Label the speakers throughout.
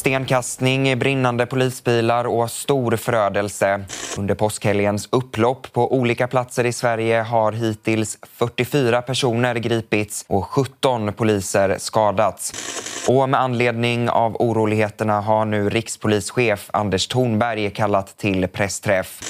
Speaker 1: Stenkastning, brinnande polisbilar och stor förödelse. Under påskhelgens upplopp på olika platser i Sverige har hittills 44 personer gripits och 17 poliser skadats. Och med anledning av oroligheterna har nu rikspolischef Anders Thornberg kallat till pressträff.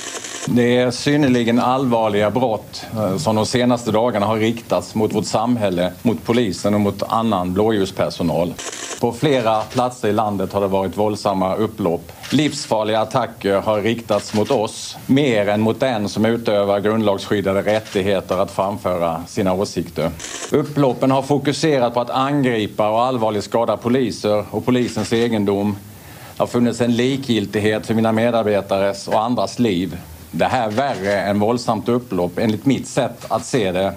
Speaker 2: Det är synnerligen allvarliga brott eh, som de senaste dagarna har riktats mot vårt samhälle, mot polisen och mot annan blåljuspersonal. På flera platser i landet har det varit våldsamma upplopp. Livsfarliga attacker har riktats mot oss, mer än mot den som utövar grundlagsskyddade rättigheter att framföra sina åsikter. Upploppen har fokuserat på att angripa och allvarligt skada poliser och polisens egendom. Det har funnits en likgiltighet för mina medarbetares och andras liv det här är värre än våldsamt upplopp enligt mitt sätt att se det.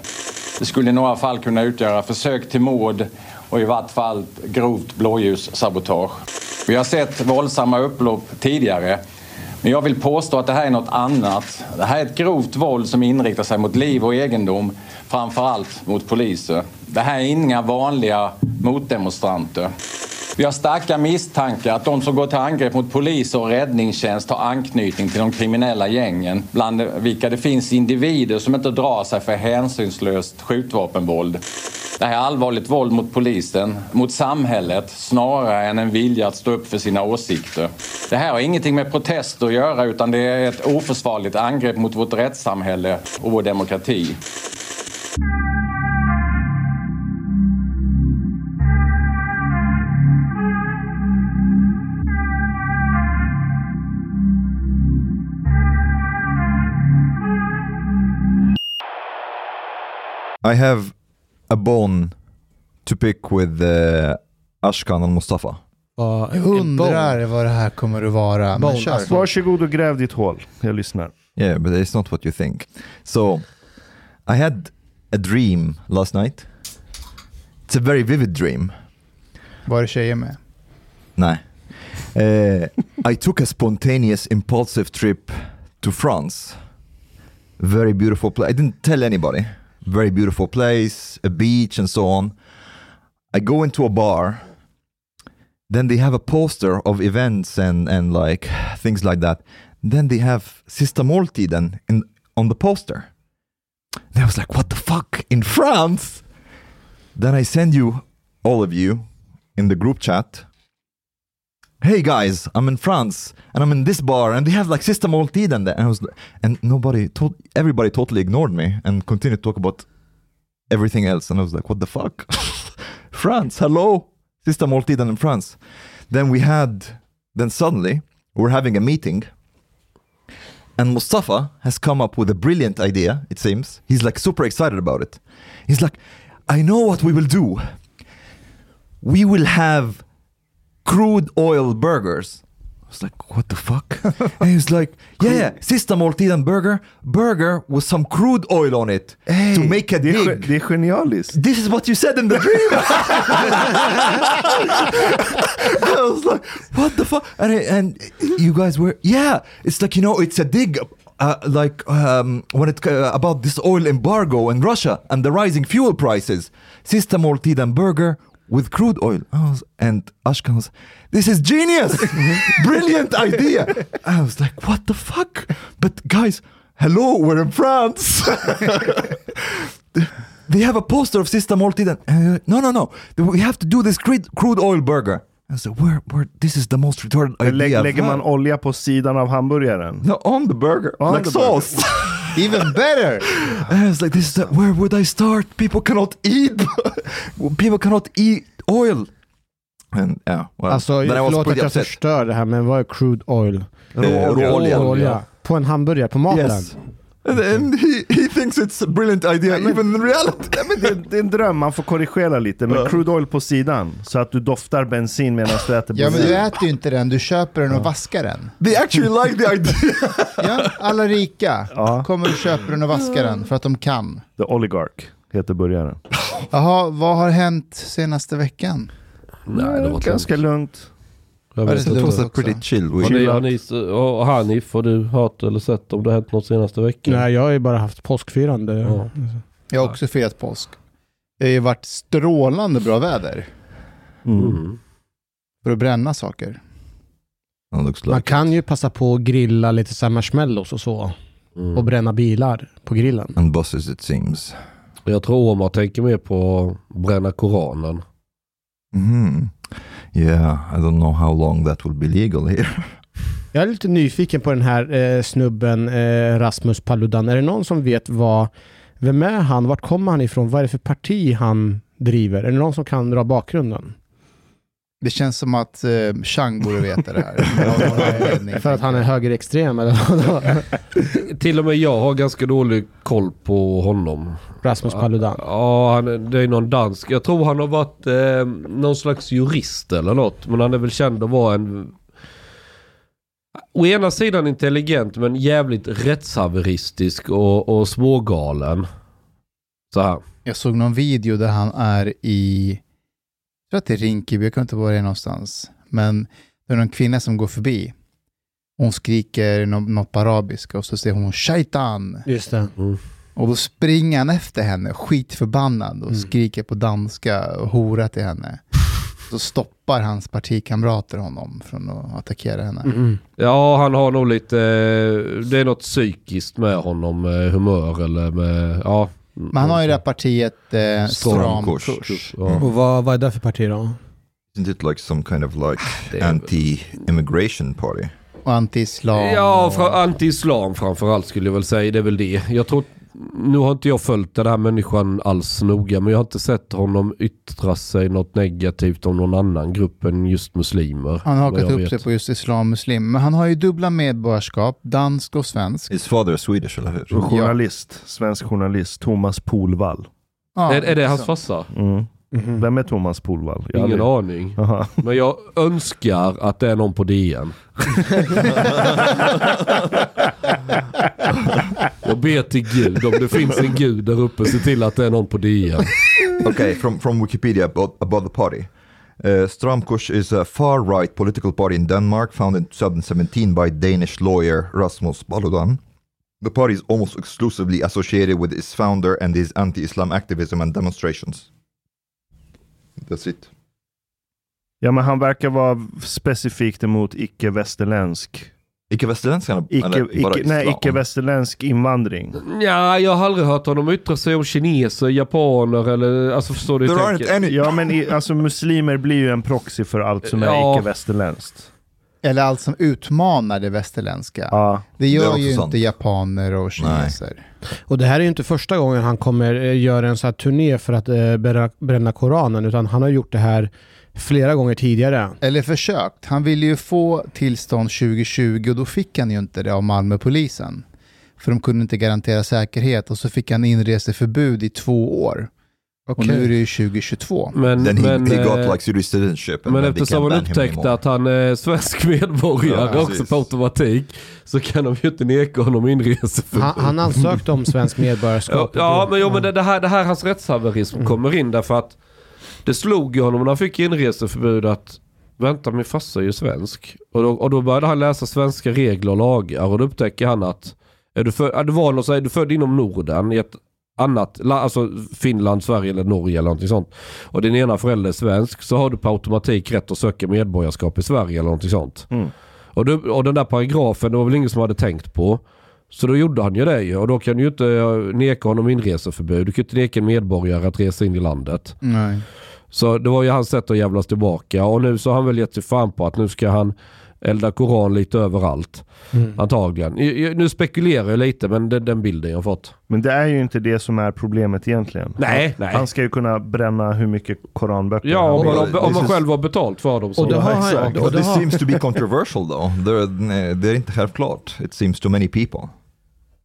Speaker 2: Det skulle i några fall kunna utgöra försök till mord och i vart fall grovt blåljussabotage. Vi har sett våldsamma upplopp tidigare men jag vill påstå att det här är något annat. Det här är ett grovt våld som inriktar sig mot liv och egendom, framförallt mot poliser. Det här är inga vanliga motdemonstranter. Vi har starka misstankar att de som går till angrepp mot polis och räddningstjänst har anknytning till de kriminella gängen, bland vilka det finns individer som inte drar sig för hänsynslöst skjutvapenvåld. Det här är allvarligt våld mot polisen, mot samhället, snarare än en vilja att stå upp för sina åsikter. Det här har ingenting med protester att göra utan det är ett oförsvarligt angrepp mot vårt rättssamhälle och vår demokrati.
Speaker 3: I have a bone to pick with uh, Ashkan och Mustafa.
Speaker 4: Jag undrar vad det här kommer att vara.
Speaker 5: Alltså, varsågod och gräv ditt hål. Jag lyssnar.
Speaker 3: Yeah, but it's not what you think. So, I had a dream last night. It's a very vivid dream.
Speaker 4: Var är tjejer med?
Speaker 3: Nej. Uh, I took a spontaneous, impulsive trip to France. Very beautiful place. I didn't tell anybody. Very beautiful place, a beach, and so on. I go into a bar. Then they have a poster of events and and like things like that. Then they have Sista Måltiden in on the poster. And I was like, what the fuck in France? Then I send you all of you in the group chat hey guys, I'm in France and I'm in this bar and they have like System Måltiden there. And I was and nobody told everybody totally ignored me and continued to talk about everything else. And I was like, what the fuck? France, hello, System Måltiden in France. Then we had then suddenly we're having a meeting and Mustafa has come up with a brilliant idea, it seems. He's like super excited about it. He's like, I know what we will do. We will have crude oil burgers. I was like, what the fuck? and he was like, yeah, yeah, Sista Måltiden burger, burger with some crude oil on it to make a
Speaker 5: Det är, ge- det är genialiskt.
Speaker 3: This is what you said in the dream. I was like, what the fuck? And, I- and you guys were, yeah, it's like, you know, it's a dig. Uh, like um, when it uh, about this oil embargo in Russia and the rising fuel prices, Sista Måltiden burger with crude oil. I was, and Ashkan was, this is genius, brilliant idea. I was like, what the fuck? But guys, hello, we're in France. they have a poster of Sista Måltiden. Uh, no, no, no. We have to do this crude, crude oil burger. I said, where, where, this is the most retarded idea.
Speaker 5: Lä, lägger man
Speaker 3: had."
Speaker 5: olja på sidan av hamburgaren?
Speaker 3: No, on the burger,
Speaker 5: On
Speaker 3: like
Speaker 5: the burger.
Speaker 4: Even better!
Speaker 3: I was like, this is the, where would I start? People cannot eat. People cannot eat oil. And yeah, well,
Speaker 6: Alltså,
Speaker 3: then I was
Speaker 6: förlåt att jag
Speaker 3: upset.
Speaker 6: förstör det här, men vad är crude oil?
Speaker 3: Råolja.
Speaker 6: Råolja. På en hamburgare, på maten?
Speaker 3: Yes. And, and he, he thinks it's a brilliant idea, even in reality.
Speaker 5: Ja, men det, det är en dröm, man får korrigera lite. Men crude oil på sidan, så att du doftar bensin medan du äter
Speaker 4: Ja men
Speaker 5: bensin.
Speaker 4: du äter ju inte den, du köper den och vaskar den.
Speaker 3: They actually like the idea.
Speaker 4: Ja, alla rika
Speaker 5: Ja.
Speaker 4: kommer och köper den och vaskar den för att de kan.
Speaker 5: The Oligarch heter burgaren.
Speaker 4: Jaha, vad har hänt senaste veckan?
Speaker 7: Nej, det var
Speaker 5: Ganska lugnt.
Speaker 7: Jag
Speaker 4: det
Speaker 7: vet
Speaker 4: så
Speaker 7: inte.
Speaker 3: It was a pretty chill
Speaker 7: Har
Speaker 3: week.
Speaker 7: ni, har ni, och Hanif, har du hört eller sett om det har hänt något senaste veckan?
Speaker 6: Nej, jag har ju bara haft påskfirande.
Speaker 7: Ja.
Speaker 4: Jag har också firat påsk. Det har ju varit strålande bra väder
Speaker 5: Mm.
Speaker 7: Mm.
Speaker 4: för att bränna saker.
Speaker 3: It looks
Speaker 6: Man
Speaker 3: like
Speaker 6: kan ju passa på att grilla lite så här marshmallows och så.
Speaker 7: Mm.
Speaker 6: Och bränna bilar på grillen.
Speaker 3: and buses it seems.
Speaker 7: Jag tror Omar tänker mer på att bränna Koranen.
Speaker 3: Mhm. Yeah, I don't know how long that will be legal here.
Speaker 6: Jag är lite nyfiken på den här eh, snubben eh, Rasmus Paludan. Är det någon som vet vad, vem är han? Vart kommer han ifrån? Vad är det för parti han driver? Är det någon som kan dra bakgrunden?
Speaker 4: Det känns som att eh, Chang borde veta det här.
Speaker 6: För att han är högerextrem eller vadå?
Speaker 7: Till och med jag har ganska dålig koll på honom.
Speaker 6: Rasmus Paludan.
Speaker 7: Ja, han, är- det är någon dansk. Jag tror han har varit eh, någon slags jurist eller något. Men han är väl känd att vara en... Å ena sidan intelligent men jävligt rättshaveristisk och, och smågalen. Så här.
Speaker 4: Jag såg någon video där han är i, tror att det är Rinkeby, jag kan inte vara det någonstans. Men det är någon kvinna som går förbi. Hon skriker nå- något på arabiska och så säger hon shaitan.
Speaker 6: Just det.
Speaker 4: Och då springer han efter henne, skitförbannad, och
Speaker 6: Mm.
Speaker 4: skriker på danska och hora till henne. Så stoppar hans partikamrater honom från att attackera henne.
Speaker 6: Mm.
Speaker 7: Ja, han har nog lite... eh, Det är något psykiskt med honom. Med humör eller med... Ja.
Speaker 4: Men han har ju det här partiet eh, Stram
Speaker 3: kurs.
Speaker 4: kurs.
Speaker 7: Ja.
Speaker 6: Och vad, vad är det för parti då?
Speaker 3: Isn't it like some kind of like
Speaker 7: är-
Speaker 3: anti-immigration party?
Speaker 4: Och anti-islam.
Speaker 7: Ja,
Speaker 4: och-
Speaker 7: fra, anti-islam framförallt skulle jag väl säga. Det är väl det. Jag tror... Nu har inte jag följt den här människan alls noga, men jag har inte sett honom yttra sig något negativt om någon annan grupp än just muslimer.
Speaker 4: Han har hakat upp
Speaker 7: vet.
Speaker 4: sig på just islam muslim. Men han har ju dubbla medborgarskap, dansk och svensk.
Speaker 3: His father is Swedish, eller hur?
Speaker 5: Journalist, svensk journalist, Thomas Polvall.
Speaker 4: Ja,
Speaker 7: är, är det hans
Speaker 4: så.
Speaker 7: farsa?
Speaker 5: Mm.
Speaker 6: Mhm.
Speaker 5: Vem är Thomas Polvall?
Speaker 7: Ingen
Speaker 5: aldrig-
Speaker 7: aning.
Speaker 5: Aha.
Speaker 7: Men jag önskar att det är någon på DN. jag ber till Gud, om det finns en Gud där uppe, se till att det är någon på DN.
Speaker 3: okay, from, from Wikipedia about, about the party. Uh, Stramkurs is a far-right political party in Denmark founded in 2017 by Danish lawyer Rasmus Paludan. The party is almost exclusively associated with its founder and his anti-Islam activism and demonstrations. That's it.
Speaker 5: Ja men han verkar vara specifikt emot icke-västerländsk
Speaker 3: Icke-västerländskarna?
Speaker 5: icke, icke, nej, icke-västerländsk invandring.
Speaker 7: Ja, jag har aldrig hört honom yttra sig om kineser, japaner eller... Alltså förstår du hur
Speaker 3: There
Speaker 7: jag
Speaker 3: aren't
Speaker 7: tänker?
Speaker 3: any...
Speaker 5: Ja men i, alltså muslimer blir ju en proxy för allt som är
Speaker 7: Ja.
Speaker 5: icke-västerländskt.
Speaker 4: Eller allt som utmanar det västerländska.
Speaker 5: Ja.
Speaker 4: Det
Speaker 3: Det
Speaker 4: gör
Speaker 3: också
Speaker 4: ju
Speaker 3: sant.
Speaker 4: inte japaner och kineser.
Speaker 6: Och det här är ju inte första gången han kommer eh, göra en sån här turné för att eh, bränna, bränna Koranen, utan han har gjort det här flera gånger tidigare.
Speaker 4: Eller försökt. Han ville ju få tillstånd 2020 och då fick han ju inte det av Malmöpolisen. För de kunde inte garantera säkerhet och så fick han inreseförbud i två år. Och nu är det ju 2022.
Speaker 7: Men,
Speaker 3: Then he,
Speaker 7: men,
Speaker 3: he got
Speaker 7: eh,
Speaker 3: like Swedish citizenship. and
Speaker 7: men eftersom
Speaker 3: him
Speaker 7: upptäckte att han är svensk medborgare
Speaker 3: Ja,
Speaker 7: också
Speaker 3: precis.
Speaker 7: på automatik så kan de ju inte neka honom inreseförbud.
Speaker 6: Han, han ansökte om svensk
Speaker 7: Ja,
Speaker 6: medborgarskap.
Speaker 7: ja men, jo, men det, det, här, det här hans rättshaverism
Speaker 6: Mm.
Speaker 7: kommer in därför att det slog ju honom när han fick inreseförbud att vänta min farsa är ju svensk. Och då, och då började han läsa svenska regler och lagar och då upptäcker han att är du, för, är du, var någon, så är du född inom Norden i ett annat, alltså Finland, Sverige eller Norge eller någonting sånt. Och din ena förälder är svensk så har du på automatik rätt att söka medborgarskap i Sverige eller någonting sånt.
Speaker 5: Mm.
Speaker 7: Och, du, och den där paragrafen, det var väl ingen som hade tänkt på. Så då gjorde han ju det ju. Och då kan du ju inte eh, neka honom inreseförbud. Du kan ju inte neka en medborgare att resa in i landet.
Speaker 4: Nej.
Speaker 7: Så det var ju hans sätt att jävlas tillbaka. Och nu så har han väl gett sig fan på att nu ska han elda koran lite överallt.
Speaker 6: Mm.
Speaker 7: Antagligen. Nu spekulerar jag lite men det är den bilden jag har fått.
Speaker 5: Men det är ju inte det som är problemet egentligen.
Speaker 7: Nej,
Speaker 5: han,
Speaker 7: nej.
Speaker 5: han ska ju kunna bränna hur mycket koranböcker
Speaker 7: Ja,
Speaker 5: han
Speaker 7: om
Speaker 5: vill.
Speaker 7: man,
Speaker 3: det-
Speaker 7: om man själv har betalt för dem. Så.
Speaker 6: Och det har han,
Speaker 5: exakt.
Speaker 6: och det
Speaker 3: this
Speaker 6: har,
Speaker 3: seems to be controversial though. Det är inte självklart. It seems to many people.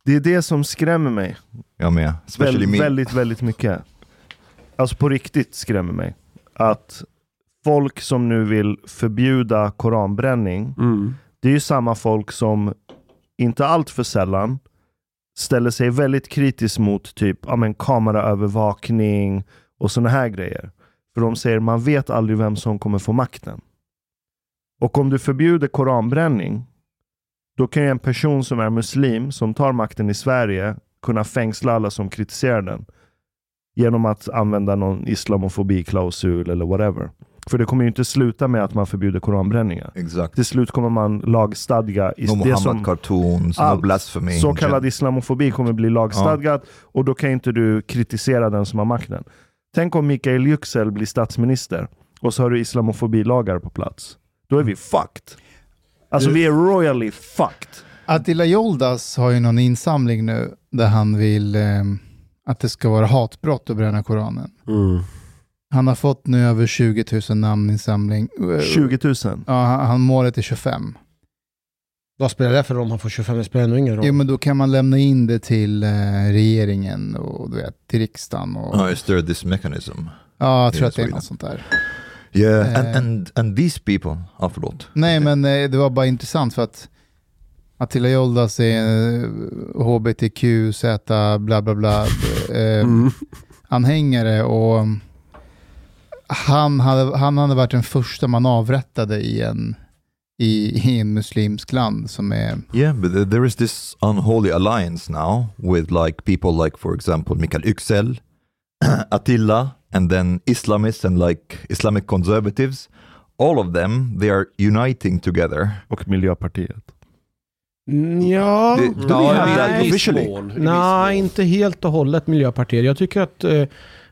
Speaker 5: Det är det som skrämmer mig.
Speaker 3: Jag med. Especially
Speaker 5: Väldigt,
Speaker 3: me.
Speaker 5: väldigt, väldigt mycket. Alltså på riktigt skrämmer mig. Att folk som nu vill förbjuda koranbränning,
Speaker 7: Mm.
Speaker 5: det är ju samma folk som inte allt för sällan ställer sig väldigt kritiskt mot typ ja, men kameraövervakning och sådana här grejer. För de säger man vet aldrig vem som kommer få makten. Och om du förbjuder koranbränning, då kan ju en person som är muslim, som tar makten i Sverige, kunna fängsla alla som kritiserar den. Genom att använda någon islamofobiklausul eller whatever. För det kommer ju inte sluta med att man förbjuder koranbränningar.
Speaker 3: Exakt.
Speaker 5: Till slut kommer man lagstadga
Speaker 3: No
Speaker 5: det
Speaker 3: Muhammad
Speaker 5: som
Speaker 3: cartoons, no blasphemy.
Speaker 5: så kallad islamofobi kommer bli lagstadgat och då kan inte du kritisera den som har makten. Tänk om Mikael Yüksel blir statsminister och så har du islamofobilagar på plats. Då är vi fucked. Alltså
Speaker 4: Du-
Speaker 5: vi är royally fucked.
Speaker 4: Attila Joldas har ju någon insamling nu där han vill eh, att det ska vara hatbrott att bränna Koranen.
Speaker 7: Mm.
Speaker 4: Han har fått nu över 20 000 namninsamling. Eh,
Speaker 5: 20 000.
Speaker 4: Ja, han, han målet är 25.
Speaker 6: Vad spelar det för roll om han får 25? Det spelar ändå ingen roll.
Speaker 4: Jo, men då kan man lämna in det till eh, regeringen och du vet, till riksdagen. Och,
Speaker 3: Oh, is there this mechanism?
Speaker 4: ja, jag tror att det är något sånt där.
Speaker 3: Yeah,
Speaker 4: Eh.
Speaker 3: and, and, and these people, ah, förlåt.
Speaker 4: Nej, men eh, det var bara intressant för att Attila Joldas är eh, hbtq, z, bla bla bla, eh,
Speaker 7: Mm.
Speaker 4: anhängare och han hade, han hade varit den första man avrättade i en, i, i en muslimsk land som är...
Speaker 3: Yeah, but th- there is this unholy alliance now with like people like, for example, Mikael Yüksel, Attila, and then Islamists and like Islamic conservatives. All of them, they are uniting together.
Speaker 5: Och Miljöpartiet.
Speaker 6: Mm, Ja,
Speaker 3: Det- have that
Speaker 6: nej,
Speaker 3: officially?
Speaker 6: nej, inte helt och hållet Miljöpartiet. Jag tycker att eh,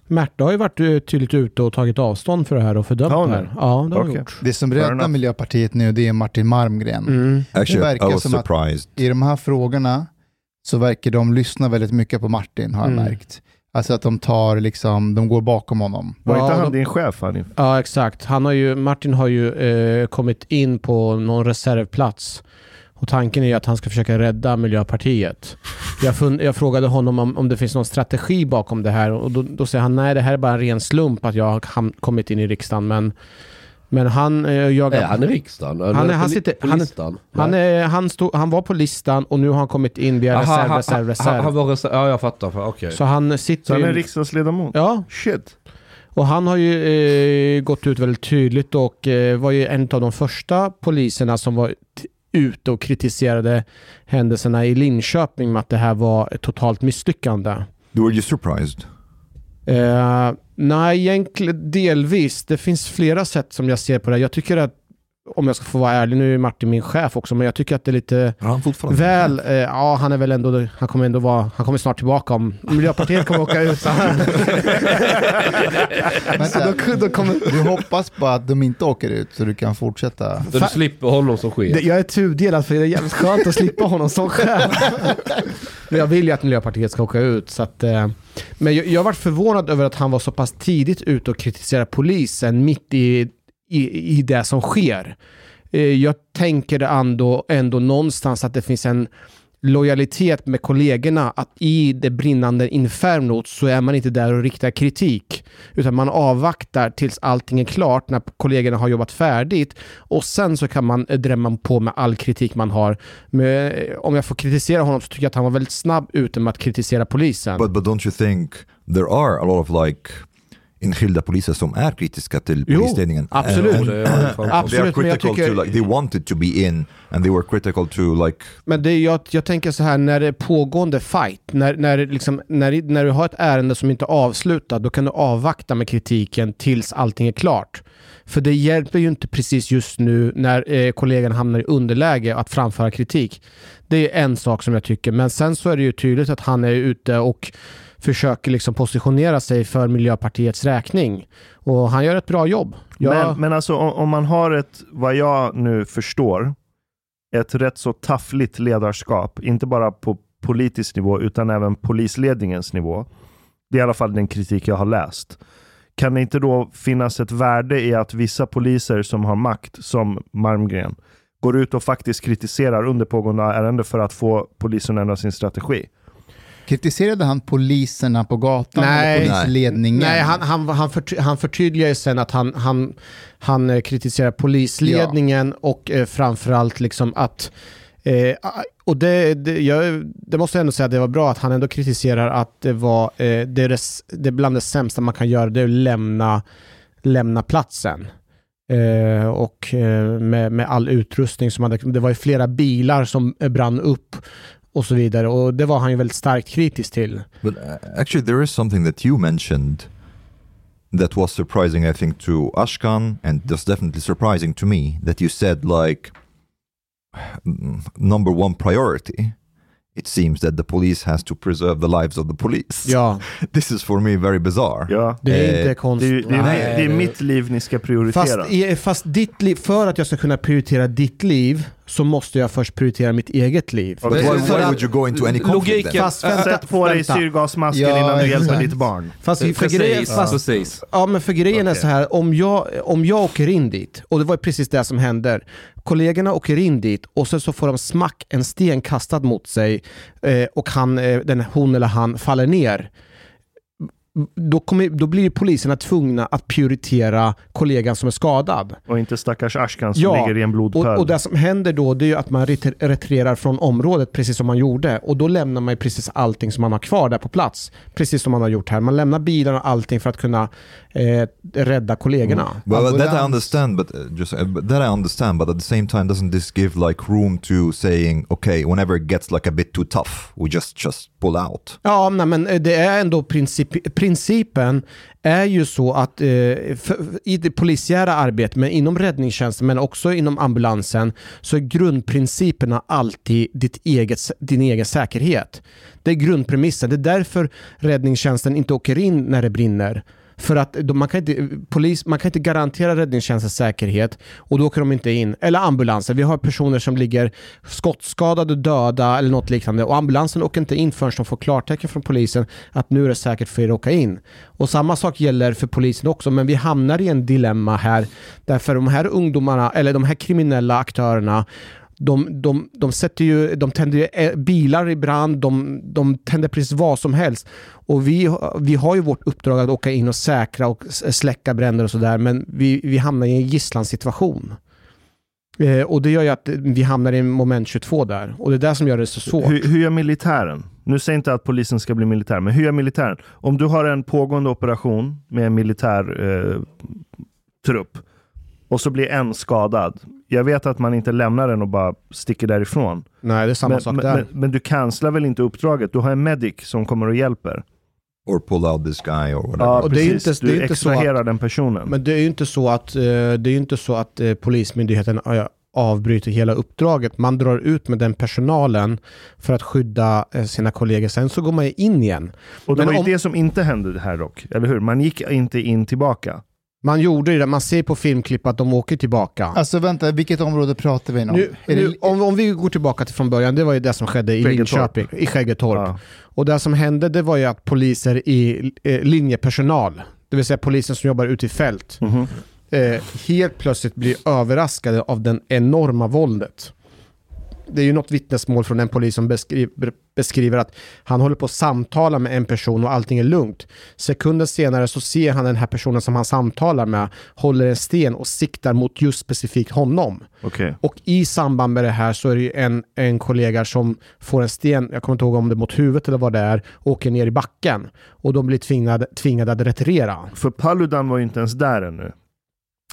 Speaker 6: Märta har ju varit eh, tydligt ute och tagit avstånd för det här och fördömt det här.
Speaker 5: det?
Speaker 6: Ja, det har
Speaker 5: Okej.
Speaker 6: gjort.
Speaker 4: Det som räddar. Miljöpartiet nu det är Martin Malmgren.
Speaker 6: Mm.
Speaker 3: Actually,
Speaker 4: verkar
Speaker 3: I was
Speaker 4: som att-
Speaker 3: surprised.
Speaker 4: I de här frågorna så verkar de lyssna väldigt mycket på Martin har jag
Speaker 6: Mm.
Speaker 4: märkt. Alltså att de tar liksom, de går bakom honom.
Speaker 5: Var
Speaker 6: Ja,
Speaker 5: inte han
Speaker 6: de-
Speaker 5: din chef Hanif?
Speaker 6: Ja, exakt. Han har ju, Martin har ju eh, kommit in på någon reservplats. Och tanken är ju att han ska försöka rädda Miljöpartiet. Jag, fun- jag frågade honom om, om det finns någon strategi bakom det här och då, då säger han nej, det här är bara en ren slump att jag har ham- kommit in i riksdagen. Men, men han eh, jagar...
Speaker 7: Är han i riksdagen?
Speaker 6: Han är- han sitter-
Speaker 7: på
Speaker 6: han är-
Speaker 7: listan?
Speaker 6: Han, är, han, stod, han var på listan och nu har han kommit in via
Speaker 7: Aha,
Speaker 6: reserv,
Speaker 7: han-
Speaker 6: reserv,
Speaker 7: han-
Speaker 6: reserv.
Speaker 7: Han var reserv, ja jag fattar. för- Okej.
Speaker 6: Så han sitter
Speaker 5: Så han är riksdagsledamot?
Speaker 6: Ja,
Speaker 5: Shit.
Speaker 6: och han har ju eh, gått ut väldigt tydligt och eh, var ju en av de första poliserna som var t- ute och kritiserade händelserna i Linköping med att det här var ett totalt misslyckande.
Speaker 3: Were you surprised?
Speaker 6: Eh, nej, egentligen delvis. Det finns flera sätt som jag ser på det. Jag tycker att, om jag ska få vara ärlig, nu är Martin min chef också, men jag tycker att det är lite
Speaker 3: fortfarande?
Speaker 6: väl, eh, ja han är väl ändå, han kommer ändå vara, han kommer snart tillbaka om Miljöpartiet kommer åka ut. Så han, så då, då kommer,
Speaker 4: Du hoppas på att de inte åker ut så du kan fortsätta.
Speaker 7: Så du slipper honom som chef.
Speaker 6: Jag är tudelad för det är jävligt skönt att slippa honom som chef. Men jag vill ju att Miljöpartiet ska åka ut. Så att, eh, men jag, jag har varit förvånad över att han var så pass tidigt ute och kritiserade polisen mitt i, i, i det som sker. Eh, jag tänker ändå, ändå någonstans att det finns en lojalitet med kollegorna att i det brinnande infernot så är man inte där och riktar kritik utan man avvaktar tills allting är klart när kollegorna har jobbat färdigt och sen så kan man drämma på med all kritik man har. Men, eh, om jag får kritisera honom så tycker jag att han var väldigt snabb ute med att kritisera polisen.
Speaker 3: But, but don't you think there are a lot of like enskilda poliser som är kritiska till
Speaker 6: Jo,
Speaker 3: polisledningen?
Speaker 6: absolut.
Speaker 3: And,
Speaker 7: Det är fan-
Speaker 3: they are
Speaker 6: Absolut,
Speaker 3: critical
Speaker 6: tycker-
Speaker 3: to like, they wanted to be in and they were critical to like
Speaker 6: Men det, är- jag, jag tänker så här, när det är pågående fight, när, när, liksom, när, när du har ett ärende som inte är avslutat, då kan du avvakta med kritiken tills allting är klart. För det hjälper ju inte precis just nu när eh, kollegan hamnar i underläge att framföra kritik. Det är en sak som jag tycker, men sen så är det ju tydligt att han är ute och försöker liksom positionera sig för Miljöpartiets räkning. Och han gör ett bra jobb. Jag,
Speaker 5: Men, men alltså om, om man har ett, vad jag nu förstår, ett rätt så taffligt ledarskap, inte bara på politisk nivå utan även polisledningens nivå. Det är i alla fall den kritik jag har läst. Kan det inte då finnas ett värde i att vissa poliser som har makt, som Malmgren, går ut och faktiskt kritiserar under pågående ärende för att få polisen att ändra sin strategi?
Speaker 4: Kritiserade han poliserna på gatan
Speaker 6: Nej.
Speaker 4: eller polisledningen?
Speaker 6: Nej, han, han, han, förty, han förtydligar ju sen att han, han, han eh, kritiserar polisledningen och eh, framförallt liksom att Eh, och det, det, jag, det måste jag ändå säga att det var bra att han ändå kritiserar att det var eh, det, är det, det är bland det sämsta man kan göra, det är att lämna, lämna platsen. Eh, och eh, med, med all utrustning som hade, det var ju flera bilar som brann upp och så vidare och det var han ju väldigt starkt kritisk till.
Speaker 3: But uh, actually, there is something that you mentioned that was surprising, I think, to Ashkan, and just definitely surprising to me that you said like number one priority. It seems that the police has to preserve the lives of the police.
Speaker 6: Ja,
Speaker 3: This is for me very bizarre.
Speaker 5: Ja.
Speaker 6: det är
Speaker 3: Eh,
Speaker 6: inte
Speaker 5: Det
Speaker 6: konstigt.
Speaker 5: det, är,
Speaker 6: Nej.
Speaker 5: det är mitt liv ni ska prioritera.
Speaker 6: Fast, fast ditt liv, för att jag ska kunna prioritera ditt liv så måste jag först prioritera mitt eget liv.
Speaker 3: But why,
Speaker 6: För
Speaker 3: why
Speaker 6: att-
Speaker 3: would you go into any conflict
Speaker 7: Logiken-
Speaker 3: then?
Speaker 6: Fast vänta,
Speaker 5: Sätt på dig syrgasmasken
Speaker 4: Ja,
Speaker 5: innan du hjälper
Speaker 4: exakt.
Speaker 5: ditt barn.
Speaker 6: Fast, för grejen,
Speaker 7: Precis,
Speaker 6: fast,
Speaker 7: precis.
Speaker 6: Ja, men för grejen är
Speaker 5: Okej.
Speaker 6: så här, om jag, om jag åker in dit, och det var precis det som händer. Kollegorna åker in dit och sen så får de smack, en sten kastad mot sig eh, och han, eh, den, hon eller han faller ner. Då, kommer, då blir ju poliserna tvungna att prioritera kollegan som är skadad.
Speaker 5: Och inte stackars Ashkan som
Speaker 6: Ja,
Speaker 5: ligger i en blodpöl.
Speaker 6: Och, och det som händer då det är ju att man ret- retirerar från området precis som man gjorde. Och då lämnar man ju precis allting som man har kvar där på plats. Precis som man har gjort här. Man lämnar bilarna och allting för att kunna eh, rädda kollegorna.
Speaker 3: Well, that I understand, but uh, just uh, that I understand. But at the same time, doesn't this give like room to saying, okay, whenever it gets like a bit too tough, we just just pull out?
Speaker 6: Ja, nej, men eh, det är ändå princip, principen är ju så att eh, för, i det polisiära arbetet, men inom räddningstjänsten, men också inom ambulansen, så är grundprinciperna alltid ditt eget, din egen säkerhet. Det är grundpremissen. Det är därför räddningstjänsten inte åker in när det brinner. För att de, man, kan inte, polis, man kan inte garantera räddningstjänstens säkerhet och då åker de inte in. Eller ambulansen. Vi har personer som ligger skottskadade, döda eller något liknande och ambulansen åker inte in förrän de får klartecken från polisen att nu är det säkert för er att åka in. Och samma sak gäller för polisen också, men vi hamnar i en dilemma här därför de här ungdomarna, eller de här kriminella aktörerna de, de, de, sätter ju, de tänder ju eh, bilar i brand, de, de tänder precis vad som helst. Och vi, vi har ju vårt uppdrag att åka in och säkra och släcka bränder och sådär, men vi, vi hamnar i en gisslansituation. Eh, och det gör ju att vi hamnar i moment 22 där. Och det är det som gör det så svårt.
Speaker 5: Hur, hur gör militären? Nu säger jag inte att polisen ska bli militär, men hur gör militären? Om du har en pågående operation med en militär eh, trupp och så blir en skadad. Jag vet att man inte lämnar den och bara sticker därifrån.
Speaker 6: Nej, det är samma
Speaker 5: Men,
Speaker 6: sak
Speaker 5: men,
Speaker 6: där.
Speaker 5: men, men du cancelar väl inte uppdraget? Du har en medic som kommer och hjälper.
Speaker 3: Or pull out this guy or whatever.
Speaker 5: Ja,
Speaker 6: Och det är
Speaker 5: precis.
Speaker 6: inte- det är
Speaker 5: du
Speaker 6: inte så
Speaker 5: extraherar den personen.
Speaker 6: Men det är ju inte så att, eh, det är inte så att eh, Polismyndigheten eh, avbryter hela uppdraget. Man drar ut med den personalen för att skydda sina kollegor. Sen så går man in igen.
Speaker 5: och det
Speaker 6: men
Speaker 5: var ju
Speaker 6: om-
Speaker 5: det som inte hände här dock, eller hur? Man gick inte in tillbaka.
Speaker 6: Man gjorde det. Man ser på filmklipp att de åker tillbaka.
Speaker 4: Alltså vänta, vilket område pratar vi om?
Speaker 6: Nu, nu, om, om vi går tillbaka till från början, det var ju det som skedde i. Linköping, i Skäggetorp.
Speaker 5: Ja.
Speaker 6: Och det som hände det var ju att poliser i eh, linjepersonal, det vill säga polisen som jobbar ute i fält,
Speaker 5: Mhm.
Speaker 6: eh, helt plötsligt blir överraskade av den enorma våldet. Det är ju något vittnesmål från en polis som beskriver, beskriver att han håller på att samtala med en person och allting är lugnt. Sekunden senare så ser han den här personen som han samtalar med håller en sten och siktar mot just specifikt honom.
Speaker 5: Okej.
Speaker 6: Och i samband med det här så är det ju en, en kollega som får en sten, jag kommer inte ihåg om det är mot huvudet eller vad det är, åker ner i backen. Och de blir tvingade, tvingade att retirera.
Speaker 5: För Paludan var ju inte ens där ännu.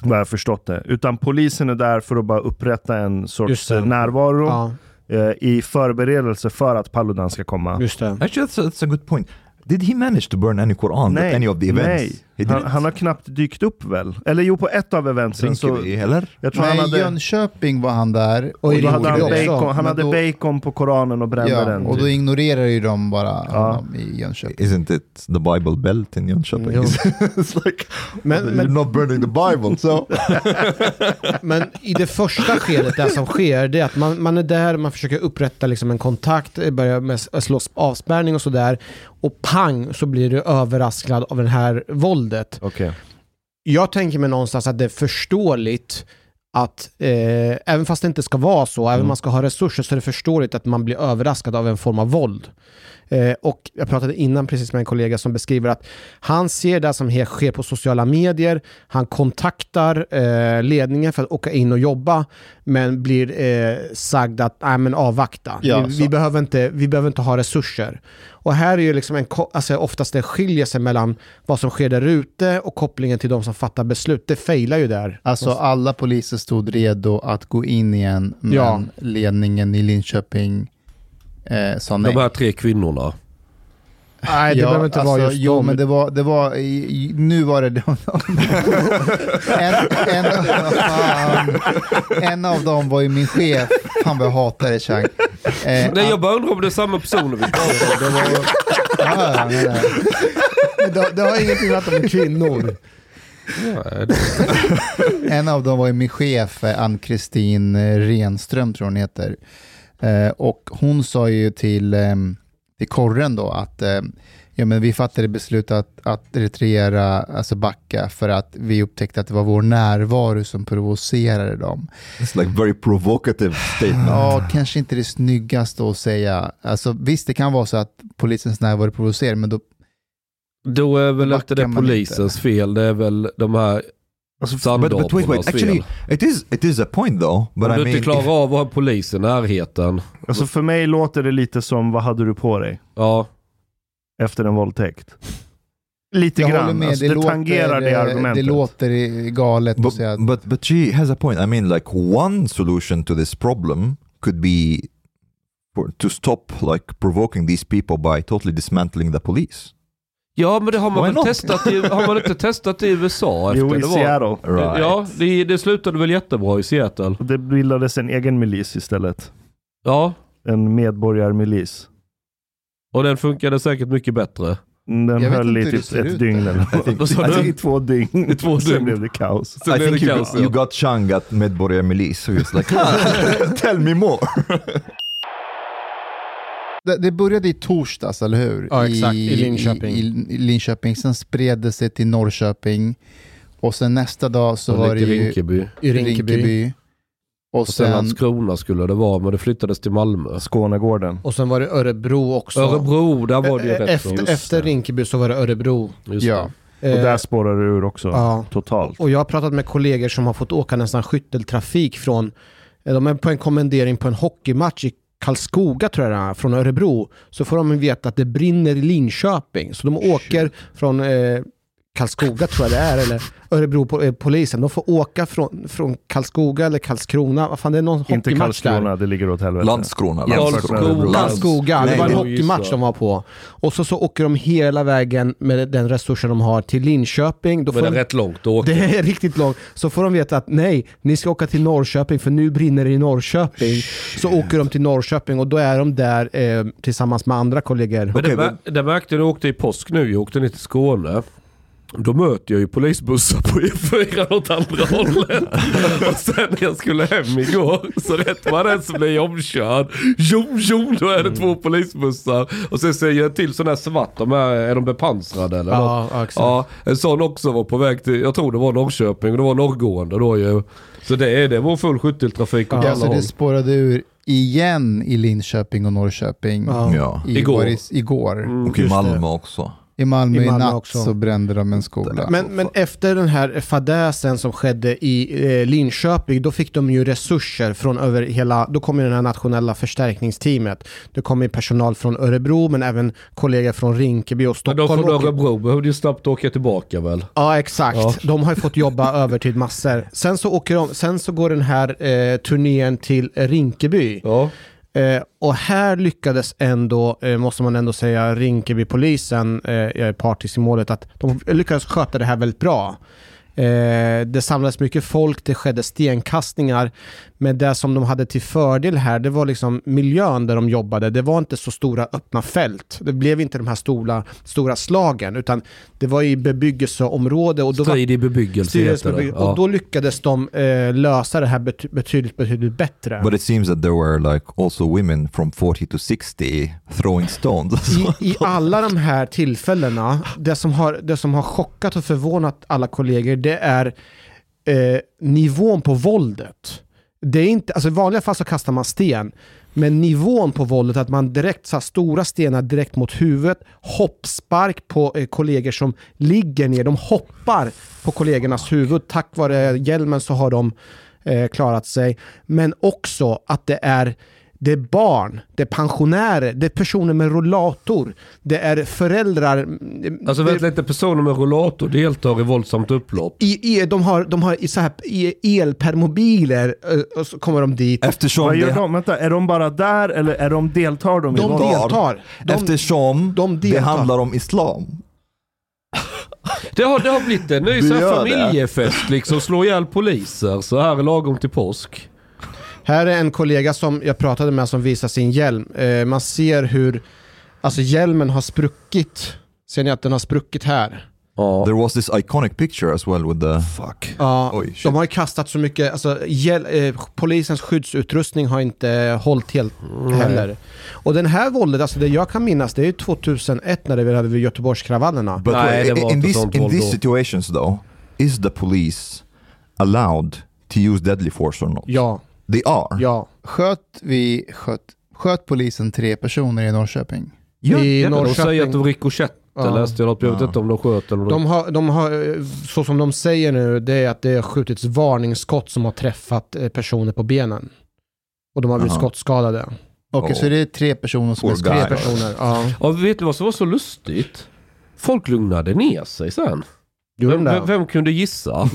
Speaker 5: Vad jag har förstått det. Utan polisen är där för att bara upprätta en sorts närvaro
Speaker 6: Ja,
Speaker 5: eh, i förberedelse för att Paludan ska komma.
Speaker 6: just det.
Speaker 3: Actually, that's a, that's a good point. Did he manage to burn any Quran at any of the events?
Speaker 5: nej. Han, han har knappt dykt upp väl? Eller jo, på ett av eventsen så...
Speaker 3: Rinkeby, eller?
Speaker 5: Jag tror han
Speaker 4: Nej, i
Speaker 5: hade...
Speaker 4: Jönköping var han där.
Speaker 6: Och i
Speaker 5: då hade han,
Speaker 6: också.
Speaker 5: bacon, han hade
Speaker 4: då-
Speaker 5: bacon på Koranen och brände
Speaker 4: Ja,
Speaker 5: den.
Speaker 4: och då
Speaker 5: typ.
Speaker 4: ignorerar ju de bara honom i Jönköping.
Speaker 3: Isn't it the Bible belt in Jönköping?
Speaker 6: Jo.
Speaker 3: it's like,
Speaker 6: Men,
Speaker 3: you're
Speaker 6: men,
Speaker 3: not burning the Bible, so...
Speaker 6: men i det första skedet, det som sker, det är att man, man är där, man försöker upprätta liksom en kontakt, börjar med slå avspärrning och sådär. Och pang så blir du överraskad av det här våldet.
Speaker 5: Okej.
Speaker 6: jag tänker mig någonstans att det är förståeligt att eh, även fast det inte ska vara så, även om man ska ha resurser, så är det förståeligt att man blir överraskad av en form av våld. Eh, och jag pratade innan precis med en kollega som beskriver att han ser det som sker på sociala medier, han kontaktar eh, ledningen för att åka in och jobba, men blir eh, sagd att nej men avvakta,
Speaker 4: Ja,
Speaker 6: vi, vi, behöver inte, vi behöver inte ha resurser. Och här är ju liksom en, alltså oftast det skiljer sig mellan vad som sker där ute och kopplingen till de som fattar beslut. Det failar ju där.
Speaker 4: Alltså alla poliser stod redo att gå in igen, men
Speaker 6: Ja.
Speaker 4: ledningen i Linköping eh, sa nej.
Speaker 7: De här tre kvinnorna.
Speaker 6: Nej, det behöver inte vara just
Speaker 4: Jo,
Speaker 6: dem.
Speaker 4: men det var, det var i, nu var det en, en, en av dem var ju min chef. Fan vad jag hatar det Chang. Eh,
Speaker 7: Nej, jag bara undrar om det är samma personer vi pratar om. Det
Speaker 4: ja, ja,
Speaker 6: har ingenting med att de är kvinnor.
Speaker 4: En av dem var ju min chef, eh, Ann-Kristin Renström tror hon heter. Eh, och hon sa ju till, eh, till korren då att eh, ja, men vi fattade beslut att, att retirera, alltså backa, för att vi upptäckte att det var vår närvaro som provocerade dem.
Speaker 3: It's like very provocative statement.
Speaker 4: Ja, kanske inte det snyggaste att säga. Alltså, visst, det kan vara så att polisens närvaro provocerar, men då,
Speaker 7: Då är väl inte det polisens fel. Det är väl de här
Speaker 3: But, but wait, wait. Actually, it is it is a point though. But
Speaker 7: Om
Speaker 3: I
Speaker 7: du
Speaker 3: mean,
Speaker 7: inte klarar av att ha polis i närheten.
Speaker 5: Alltså för mig låter det lite som, vad hade du på dig
Speaker 7: Ja,
Speaker 5: efter en våldtäkt? Lite
Speaker 4: jag
Speaker 5: grann.
Speaker 4: med,
Speaker 5: Alltså,
Speaker 4: det,
Speaker 5: det,
Speaker 4: låter,
Speaker 5: tangerar det
Speaker 4: eh,
Speaker 5: argumentet.
Speaker 4: det låter galet att
Speaker 3: but,
Speaker 4: säga att
Speaker 3: but but she has a point. I mean, like one solution to this problem could be to stop like provoking these people by totally dismantling the police.
Speaker 7: Ja men det har man
Speaker 3: Why
Speaker 7: väl
Speaker 3: not?
Speaker 7: testat i, har man inte testat i USA? Efter
Speaker 5: Jo, i
Speaker 7: det var,
Speaker 5: Seattle.
Speaker 3: Right.
Speaker 7: Ja, det, det slutade väl jättebra i Seattle.
Speaker 5: Det bildades en egen milis istället.
Speaker 7: Ja,
Speaker 5: En medborgarmilis.
Speaker 7: och den funkade säkert mycket bättre.
Speaker 5: Den
Speaker 4: Jag vet
Speaker 5: höll
Speaker 4: inte
Speaker 5: i
Speaker 4: hur det
Speaker 5: typ
Speaker 4: ser
Speaker 5: ett dygn eller
Speaker 7: Vad sa
Speaker 5: Alltså,
Speaker 7: du?
Speaker 5: I två dygn.
Speaker 7: I två
Speaker 5: Sen
Speaker 7: dygn.
Speaker 5: blev det kaos.
Speaker 7: Sen
Speaker 3: I
Speaker 7: blev
Speaker 3: think
Speaker 7: det
Speaker 3: you,
Speaker 7: kaos.
Speaker 3: you got Chang at Medborgar Milis, so like, tell me more.
Speaker 4: Det, det började i torsdags, eller hur?
Speaker 6: Ja, exakt, i Linköping.
Speaker 4: I, i, i Linköping. Sen spred det sig till Norrköping. Och sen nästa dag så
Speaker 7: Och
Speaker 4: var det ju
Speaker 7: Rinkeby.
Speaker 6: I Rinkeby.
Speaker 4: Och
Speaker 7: Och sen
Speaker 4: sen,
Speaker 7: Landskrona skulle det vara, men det flyttades till Malmö.
Speaker 5: Skånegården.
Speaker 6: Och sen var det Örebro också.
Speaker 7: Örebro, där var det ju
Speaker 6: Eh,
Speaker 7: rätt
Speaker 6: efter, efter Rinkeby så var det Örebro.
Speaker 7: Just
Speaker 4: ja.
Speaker 7: det.
Speaker 5: Och
Speaker 6: Eh,
Speaker 5: där spårar det ur också.
Speaker 6: ja.
Speaker 5: Totalt.
Speaker 6: Och jag har pratat med kollegor som har fått åka nästan skytteltrafik från, eh, de är på en kommendering på en hockeymatch i Karlskoga tror jag det är, från Örebro. Så får de veta att det brinner i Linköping. Så de åker från eh, Karlskoga tror jag det är, eller Örebro po- eh, polisen. De får åka från, från Karlskoga eller Karlskrona. Vad fan, det är någon
Speaker 5: Inte
Speaker 6: hockeymatch där.
Speaker 5: Karlskrona, det ligger åt helvete.
Speaker 3: Landskrona.
Speaker 7: Karlskoga.
Speaker 6: Karlskoga, det var en hockeymatch de var på. Och så, så åker de hela vägen med den resursen de har till Linköping. Då får
Speaker 7: Men det är
Speaker 6: de,
Speaker 7: rätt långt att åka.
Speaker 6: det är riktigt långt. Så får de veta att nej, ni ska åka till Norrköping för nu brinner det i Norrköping. Så åker de till Norrköping och då är de där eh, tillsammans med andra kollegor.
Speaker 7: Men det, mär- det märkte jag åkte i påsk nu. Jag åkte ner till Skåne. Då möter jag ju polisbussar på E4 åt andra hållet. Och sen när jag skulle hem igår, så rätt vad det så blir jag omkörd. Tjom tjom, då är det två polisbussar. Och sen ser jag till sån här svart, de här, är de bepansrade eller?
Speaker 6: Ja, exakt.
Speaker 7: Ja, en sån också var på väg till, jag tror det var Norrköping, och det var norrgående då ju. Så det, är, det var full skytteltrafik åt
Speaker 4: Ja,
Speaker 7: alla
Speaker 4: så
Speaker 7: håll.
Speaker 4: det spårade ur igen i Linköping och Norrköping.
Speaker 6: Ja.
Speaker 3: Ja.
Speaker 4: Igår.
Speaker 7: Igår.
Speaker 4: I, igår.
Speaker 7: Mm,
Speaker 3: Och i
Speaker 6: just det.
Speaker 3: Malmö också.
Speaker 4: I Malmö
Speaker 6: I
Speaker 4: natt
Speaker 6: också.
Speaker 4: så brände de en skola.
Speaker 6: Men, men efter den här fadäsen som skedde i eh, Linköping, då fick de ju resurser från över hela, då kom ju det här nationella förstärkningsteamet. Det kom ju personal från Örebro, men även kollegor från Rinkeby och
Speaker 7: Men de
Speaker 6: Stockholm.
Speaker 7: från Örebro behövde ju snabbt åka tillbaka väl?
Speaker 6: Ja, exakt.
Speaker 7: Ja.
Speaker 6: De har ju fått jobba övertid massor. Sen så, åker de, sen så går den här eh, turnén till Rinkeby.
Speaker 7: Ja.
Speaker 6: Eh, och här lyckades ändå, eh, måste man ändå säga, Rinkeby-polisen, eh, jag är partisk i målet, att de lyckades sköta det här väldigt bra. Eh, det samlades mycket folk, det skedde stenkastningar. Men det som de hade till fördel här, det var liksom miljön där de jobbade. Det var inte så stora öppna fält. Det blev inte de här stora, stora slagen, utan det var i bebyggelseområde. Och då var,
Speaker 7: Strid i bebyggelse heter det.
Speaker 6: styrelsebebyggelse. Och då lyckades de eh, lösa det här bety- betydligt, betydligt bättre.
Speaker 3: But it seems that there were like also women from 40 to 60 throwing stones.
Speaker 6: I, I alla de här tillfällena, det som, har, det som har chockat och förvånat alla kollegor, det är eh, nivån på våldet. Det är inte, alltså I vanliga fall så kastar man sten, men nivån på våldet, att man direkt så stora stenar direkt mot huvudet, hoppspark på eh, kollegor som ligger ner, de hoppar på kollegornas huvud. Tack vare hjälmen så har de eh, klarat sig. Men också att det är det är barn, det är pensionärer, det är personer med rollator, det är föräldrar.
Speaker 7: Alltså
Speaker 6: det,
Speaker 7: vänta lite, personer med rollator deltar i våldsamt upplopp.
Speaker 6: i, i, de har, de har i så här, i elpermobiler eh, och så kommer de dit.
Speaker 3: Eftersom
Speaker 5: Vad gör
Speaker 3: det,
Speaker 5: de? Vänta, är de bara där eller är de deltar de i
Speaker 6: De
Speaker 5: våld?
Speaker 6: deltar. De,
Speaker 3: eftersom
Speaker 6: de
Speaker 3: det
Speaker 6: deltar.
Speaker 3: handlar om islam.
Speaker 7: Det har, det har blivit en ny
Speaker 3: det.
Speaker 7: familjefest liksom, slå ihjäl poliser så här är lagom till påsk.
Speaker 6: Här är en kollega som jag pratade med som visar sin hjälm. Eh, man ser hur alltså hjälmen har spruckit. Ser ni att den har spruckit här?
Speaker 7: Ja.
Speaker 3: There was this iconic picture as well with the...
Speaker 7: Fuck.
Speaker 6: Ja,
Speaker 3: Oj, shit.
Speaker 6: de har ju kastat så mycket, alltså hjäl- eh, polisens skyddsutrustning har inte hållit helt heller. Och den här våldet, alltså det jag kan minnas, det är ju 2001 när det hade vid Göteborgskravallerna.
Speaker 3: But
Speaker 7: Nej,
Speaker 3: wait,
Speaker 7: det var
Speaker 3: in,
Speaker 7: inte
Speaker 3: this, in these
Speaker 7: då.
Speaker 3: situations though, is the police allowed to use deadly force or not?
Speaker 6: Ja,
Speaker 3: They are.
Speaker 6: ja.
Speaker 4: Sköt, vi, sköt, sköt polisen tre personer i Norrköping?
Speaker 6: I
Speaker 7: De
Speaker 6: Norrköping.
Speaker 7: säger att det var rikoschetter
Speaker 6: Ja.
Speaker 7: läste jag något. Jag vet
Speaker 3: Ja.
Speaker 7: inte om de sköt eller
Speaker 6: De har, de har, så som de säger nu, det är att det har skjutits varningsskott som har träffat eh, personer på benen. Och de har blivit
Speaker 3: Aha.
Speaker 6: skottskadade.
Speaker 4: Okej,
Speaker 3: Oh.
Speaker 4: så det är tre personer som
Speaker 3: Poor
Speaker 4: är
Speaker 3: guy.
Speaker 6: Tre
Speaker 4: skadade.
Speaker 6: personer, ja.
Speaker 7: Och vet du vad som var så lustigt? Folk lugnade ner sig sen. Vem, vem, kunde gissa?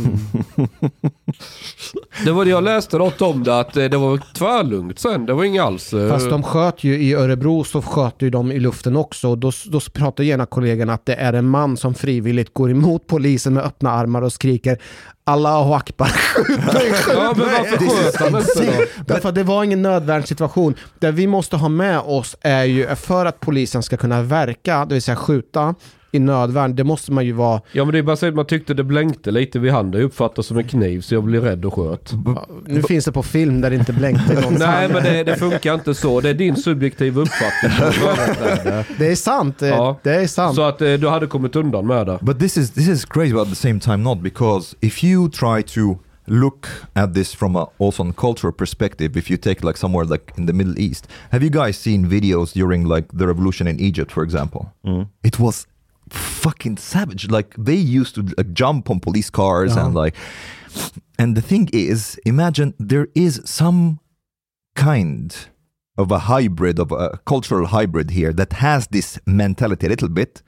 Speaker 7: det var det jag läste något om det, att eh, det var tvärlugnt sen. Det var inget alls... eh,
Speaker 6: Fast de sköt ju i Örebro så sköt ju de i luften också. Och Då, då pratar gärna kollegorna att det är en man som frivilligt går emot polisen med öppna armar och skriker Allahu akbar, skjut mig, skjut
Speaker 7: Ja men varför sköt han inte då?
Speaker 6: Därför att det var ingen nödvärnssituation. Det vi måste ha med oss är ju för att polisen ska kunna verka, det vill säga skjuta i nödvärn, det måste man ju vara...
Speaker 7: Ja men det är bara så att man tyckte det blänkte lite vid handen. Jag uppfattade som en kniv så jag blev rädd och sköt.
Speaker 6: Nu finns det på film där det inte blänkte någonstans.
Speaker 7: Nej men det, det funkar inte så. Det är din subjektiva uppfattning.
Speaker 6: Det är sant, eh,
Speaker 7: Ja.
Speaker 6: det är sant.
Speaker 7: Så att eh, du hade kommit undan med det.
Speaker 3: But this is this is crazy, but at the same time not because if you try to look at this from a also on cultural perspective, if you take like somewhere like in the Middle East, have you guys seen videos during like the revolution in Egypt, for example? It was fucking savage. Like they used to like, jump on police cars and like, and the thing is, imagine there is some kind of a hybrid of a cultural hybrid here that has this mentality a little bit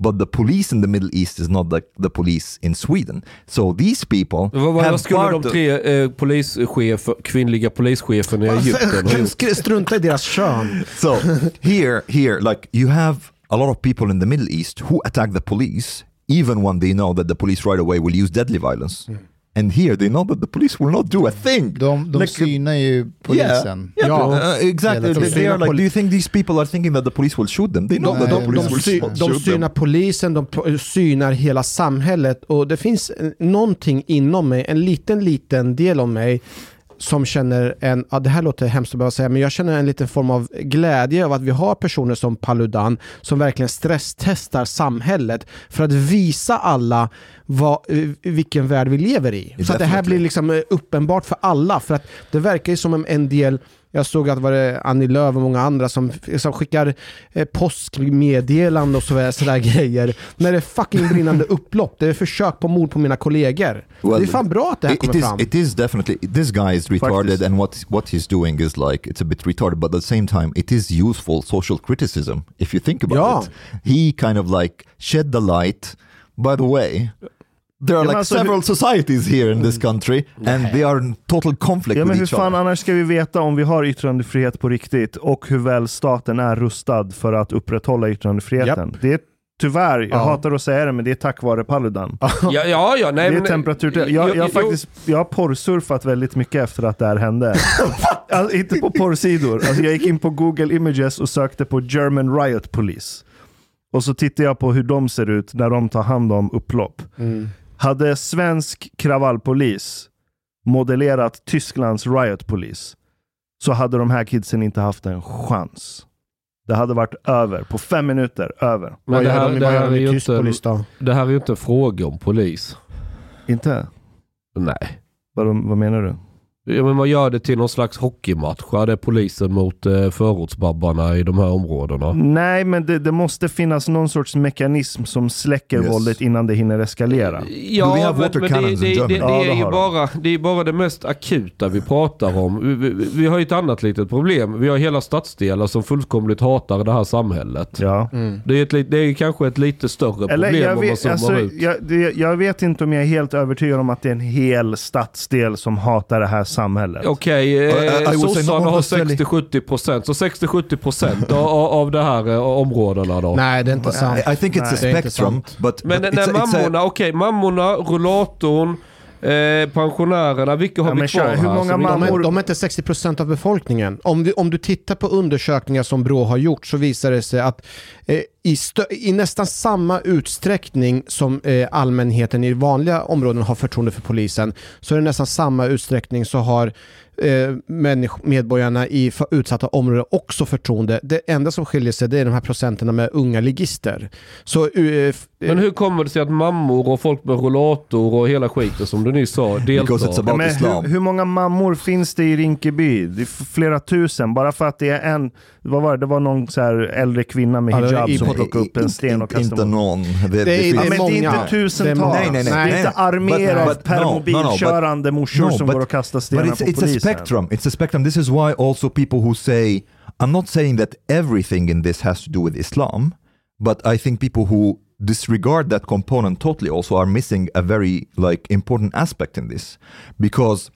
Speaker 3: but the police in the middle east is not like the police in sweden so these people
Speaker 7: Vad, vad,
Speaker 3: have
Speaker 7: skulle
Speaker 3: part
Speaker 7: de
Speaker 3: of-
Speaker 7: tre eh, polischefer, kvinnliga polischeferna i Egypten ha gjort?
Speaker 6: Sk- Strunta i deras kön.
Speaker 3: so here here like you have a lot of people in the middle east who attack the police even when they know that the police right away will use deadly violence and here they know that the police will not do a thing
Speaker 4: De, de
Speaker 3: Like-
Speaker 4: synar ju polisen.
Speaker 3: Yeah,
Speaker 6: Ja.
Speaker 3: uh, exactly. They, they are like, do you think these people are thinking that the police will shoot them? They know
Speaker 6: De,
Speaker 3: that
Speaker 6: de,
Speaker 3: the police
Speaker 6: de,
Speaker 3: will
Speaker 6: sy,
Speaker 3: shoot
Speaker 6: de
Speaker 3: them.
Speaker 6: synar polisen, de synar hela samhället och det finns någonting inom mig, en liten, liten del av mig som känner en, ja det här låter hemskt att behöva säga, men jag känner en liten form av glädje av att vi har personer som Paludan som verkligen stresstestar samhället för att visa alla vad, eh, vilken värld vi lever i. Så att det här blir liksom eh, uppenbart för alla, för att det verkar ju som en del jag såg att det var det Annie Lööf och många andra som, som skickar eh, påskmeddelande och sådär, sådär grejer. När det är fucking brinnande upplopp. Det är försök på mord på mina kollegor.
Speaker 3: Well,
Speaker 6: det är fan bra att det här
Speaker 3: It-
Speaker 6: kommer
Speaker 3: it is,
Speaker 6: fram.
Speaker 3: It is definitely this guy is retarded,
Speaker 5: Faktiskt.
Speaker 3: and what what he's doing is like it's a bit retarded, but at the same time, it is useful social criticism if you think about
Speaker 6: Ja.
Speaker 3: it. He kind of like shed the light. By the way, there are
Speaker 5: men
Speaker 3: like
Speaker 5: alltså,
Speaker 3: several societies here in this country, and they are in total conflict
Speaker 5: Ja, men
Speaker 3: with
Speaker 5: hur
Speaker 3: each
Speaker 5: fan
Speaker 3: other.
Speaker 5: annars ska vi veta om vi har yttrandefrihet på riktigt och hur väl staten är rustad för att upprätthålla yttrandefriheten? Det är tyvärr, jag
Speaker 6: Ja.
Speaker 5: hatar att säga det, men det är tack vare Paludan.
Speaker 7: Ja, ja, ja nej
Speaker 5: det är
Speaker 7: men...
Speaker 5: temperatur. Jag, jag, faktiskt, jag har porrsurfat väldigt mycket efter att det här hände. alltså, inte på porrsidor. Alltså, jag gick in på Google Images och sökte på German Riot Police. Och så tittade jag på hur de ser ut när de tar hand om upplopp.
Speaker 6: Mm.
Speaker 5: Hade svensk kravallpolis modellerat Tysklands Riot Police så hade de här kidsen inte haft en chans. Det hade varit över. På fem minuter, över.
Speaker 7: Men det här, det, här är ju inte, det här är ju inte en fråga om polis.
Speaker 5: Inte?
Speaker 7: Nej.
Speaker 5: Vad, vad menar du?
Speaker 7: Ja, men man gör det till någon slags hockeymatch. Ja, det är polisen mot eh, förortsbabbarna i de här områdena.
Speaker 5: Nej, men det, det måste finnas någon sorts mekanism som släcker
Speaker 3: Yes.
Speaker 5: våldet innan det hinner eskalera.
Speaker 7: Ja, men, men det, det, det, det?
Speaker 5: Ja, det
Speaker 7: är ju bara, det är bara det mest akuta vi pratar om. Vi, vi, vi har ju ett annat litet problem. Vi har hela stadsdelar som fullkomligt hatar det här samhället.
Speaker 5: Ja.
Speaker 7: Det, är ett, det är kanske ett lite större
Speaker 5: Eller
Speaker 7: problem
Speaker 5: jag
Speaker 7: om man
Speaker 5: vet,
Speaker 7: zoomar
Speaker 5: alltså,
Speaker 7: ut.
Speaker 5: jag, det, jag vet inte om jag är helt övertygad om att det är en hel stadsdel som hatar det här samhället.
Speaker 7: Okej,
Speaker 3: I
Speaker 7: eh,
Speaker 3: say
Speaker 7: sossarna
Speaker 3: not
Speaker 7: har
Speaker 3: necessarily-
Speaker 7: 60-70 procent. Så 60-70 procent av, av det här eh, områdena då.
Speaker 6: Nej, det är inte sant.
Speaker 3: I, I think it's
Speaker 5: Nej,
Speaker 3: a spectrum,
Speaker 6: sant.
Speaker 3: but,
Speaker 7: Men
Speaker 3: but
Speaker 7: när mammorna, okej, mammorna, rullatorn, eh, pensionärerna, vilka har
Speaker 5: Ja,
Speaker 7: vi kvar
Speaker 5: kör, hur många
Speaker 7: som vi-
Speaker 6: De
Speaker 5: mammor-
Speaker 6: är, de är inte 60% av befolkningen. Om du, om du tittar på undersökningar som Brå har gjort så visar det sig att eh, i, stö- i nästan samma utsträckning som eh, allmänheten i vanliga områden har förtroende för polisen så är det nästan samma utsträckning så har eh, medborgarna i utsatta områden också förtroende. Det enda som skiljer sig det är de här procenterna med unga ligister. Så, eh, f-
Speaker 7: Men hur kommer det sig att mammor och folk med rullator och hela skiten som du nyss sa deltar?
Speaker 5: Ja, hur, hur många mammor finns det i Rinkeby? Det är flera tusen. Bara för att det är en, vad var det, det var någon så här äldre kvinna med hijab
Speaker 6: i-
Speaker 5: som plockade upp en sten och
Speaker 3: Inte
Speaker 5: kastade mot
Speaker 3: någon. Det,
Speaker 6: Det
Speaker 3: det
Speaker 5: Ja, men det är inte tusentals.
Speaker 3: Nej, nej, nej.
Speaker 5: Det är inte arméer av
Speaker 3: but- no, no, no,
Speaker 5: permobilkörande morsor som går och kastar stenar
Speaker 3: it's,
Speaker 5: på
Speaker 3: it's a
Speaker 5: polisen.
Speaker 3: spectrum. It's a spectrum. This is why also people who say, I'm not saying that everything in this has to do with Islam, but I think people who disregard that component totally also are missing a very like important aspect in this because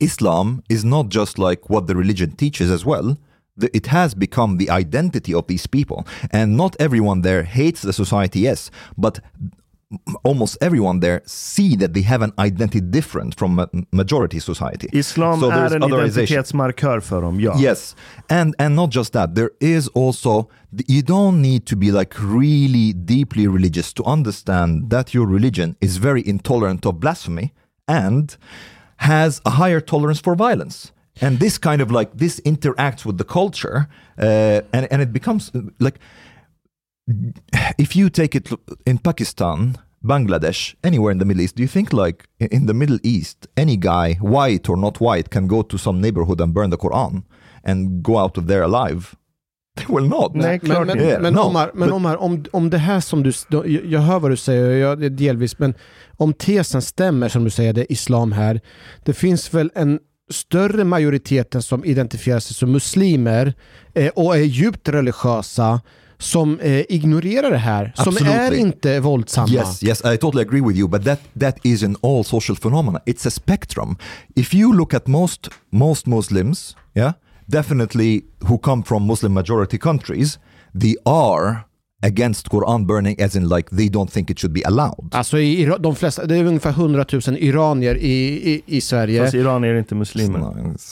Speaker 3: Islam is not just like what the religion teaches as well. The- It has become the identity of these people, and not everyone there hates the society, yes, but almost everyone there see that they have an identity different from a majority society.
Speaker 5: Islam
Speaker 3: So
Speaker 5: är en identitetsmarkör för dem, ja.
Speaker 3: Yes, and and not just that. There is also you don't need to be like really deeply religious to understand that your religion is very intolerant of blasphemy and has a higher tolerance for violence. And this kind of like this interacts with the culture, uh, and and it becomes like if you take it in Pakistan, Bangladesh, anywhere in the Middle East, do you think like in- the Middle East, any guy, white or not white, can go to some neighborhood and burn the Quran and go out of there alive? They will not.
Speaker 5: Nej,
Speaker 6: Men,
Speaker 5: klart
Speaker 6: men.
Speaker 3: Yeah,
Speaker 6: men,
Speaker 3: no,
Speaker 6: Omar, men
Speaker 3: but-
Speaker 6: Omar om, om det här som du... Jag, jag hör vad du säger, jag, delvis, men om tesen stämmer som du säger, det är islam här. Det finns väl en större majoriteten som identifierar sig som muslimer eh, och är djupt religiösa som eh, ignorerar det här, som är
Speaker 3: Absolutely.
Speaker 6: inte våldsamma.
Speaker 3: Yes, yes, I totally agree with you, but that that is in all social phenomena. It's a spectrum. If you look at most most Muslims, yeah, definitely who come from Muslim majority countries, they are against Quran burning, as in like they don't think it should be allowed.
Speaker 6: Alltså i de flesta, det är ungefär 100 000 iranier i, i, i Sverige.
Speaker 5: Fast Iran är inte muslimer.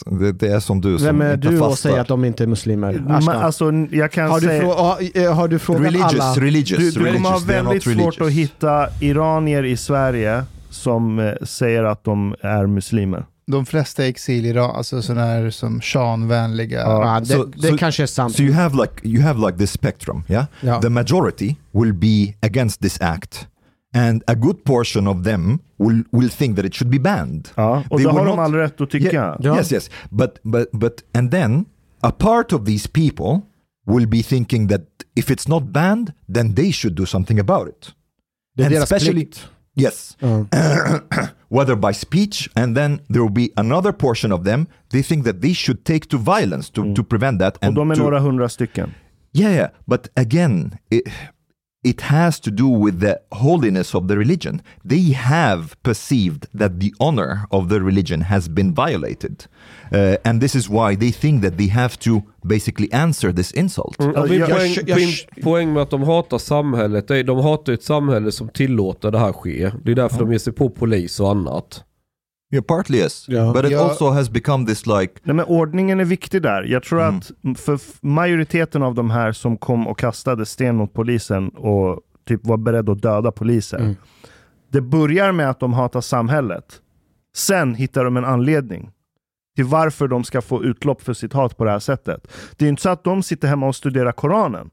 Speaker 3: Nej, Det, det är som du som
Speaker 6: Vem är du och säger att de inte är muslimer?
Speaker 5: Men,
Speaker 6: Ashkan.
Speaker 5: alltså, jag kan
Speaker 6: har, du
Speaker 5: säga...
Speaker 6: frå- har, eh, har du frågat
Speaker 3: religious,
Speaker 6: alla?
Speaker 3: religious,
Speaker 5: Du, du kommer ha väldigt svårt att hitta iranier i Sverige som eh, säger att de är muslimer.
Speaker 4: De flesta är exil idag, alltså sådana här som Sean-vänliga.
Speaker 6: Ja, det,
Speaker 3: Så-
Speaker 6: det
Speaker 3: så-
Speaker 6: kanske är sant.
Speaker 3: So you have like you have like this spectrum, yeah?
Speaker 6: Ja.
Speaker 3: The majority will be against this act. And a good portion of them will, will think that it should be banned.
Speaker 5: Ja, och
Speaker 3: They
Speaker 5: det har
Speaker 3: will
Speaker 5: de
Speaker 3: not-
Speaker 5: all rätt att tycka.
Speaker 3: Yeah,
Speaker 6: Ja.
Speaker 3: Yes, yes. But but but and then a part of these people will be thinking that if it's not banned, then they should do something about it.
Speaker 6: det är
Speaker 3: and
Speaker 6: deras
Speaker 3: especially-
Speaker 6: plikt.
Speaker 3: Yes.
Speaker 6: Ja.
Speaker 3: Whether by speech, and then there will be another portion of them, they think that they should take to violence to, to prevent that.
Speaker 5: Och de är
Speaker 3: to,
Speaker 5: några hundra stycken.
Speaker 3: Yeah, yeah, but again, it, it has to do with the holiness of the religion. They have perceived that the honor of the religion has been violated. Uh, and this is why they think that they have to basically answer this insult.
Speaker 7: Mm, min
Speaker 5: jag-
Speaker 7: poäng,
Speaker 6: jag-
Speaker 7: min poäng med att de hatar samhället, är, de hatar ett samhälle som tillåter det här ske. Det är därför de ger sig på polis och annat.
Speaker 3: Yeah, partly yes.
Speaker 6: Yeah.
Speaker 3: But it
Speaker 4: Yeah.
Speaker 3: also has become this like,
Speaker 5: Nej, men ordningen är viktig där. Jag tror
Speaker 3: Mm.
Speaker 5: att för majoriteten av de här som kom och kastade sten mot polisen och typ var beredda att döda poliser.
Speaker 6: Mm.
Speaker 5: Det börjar med att de hatar samhället. Sen hittar de en anledning till varför de ska få utlopp för sitt hat på det här sättet. Det är inte så att de sitter hemma och studerar Koranen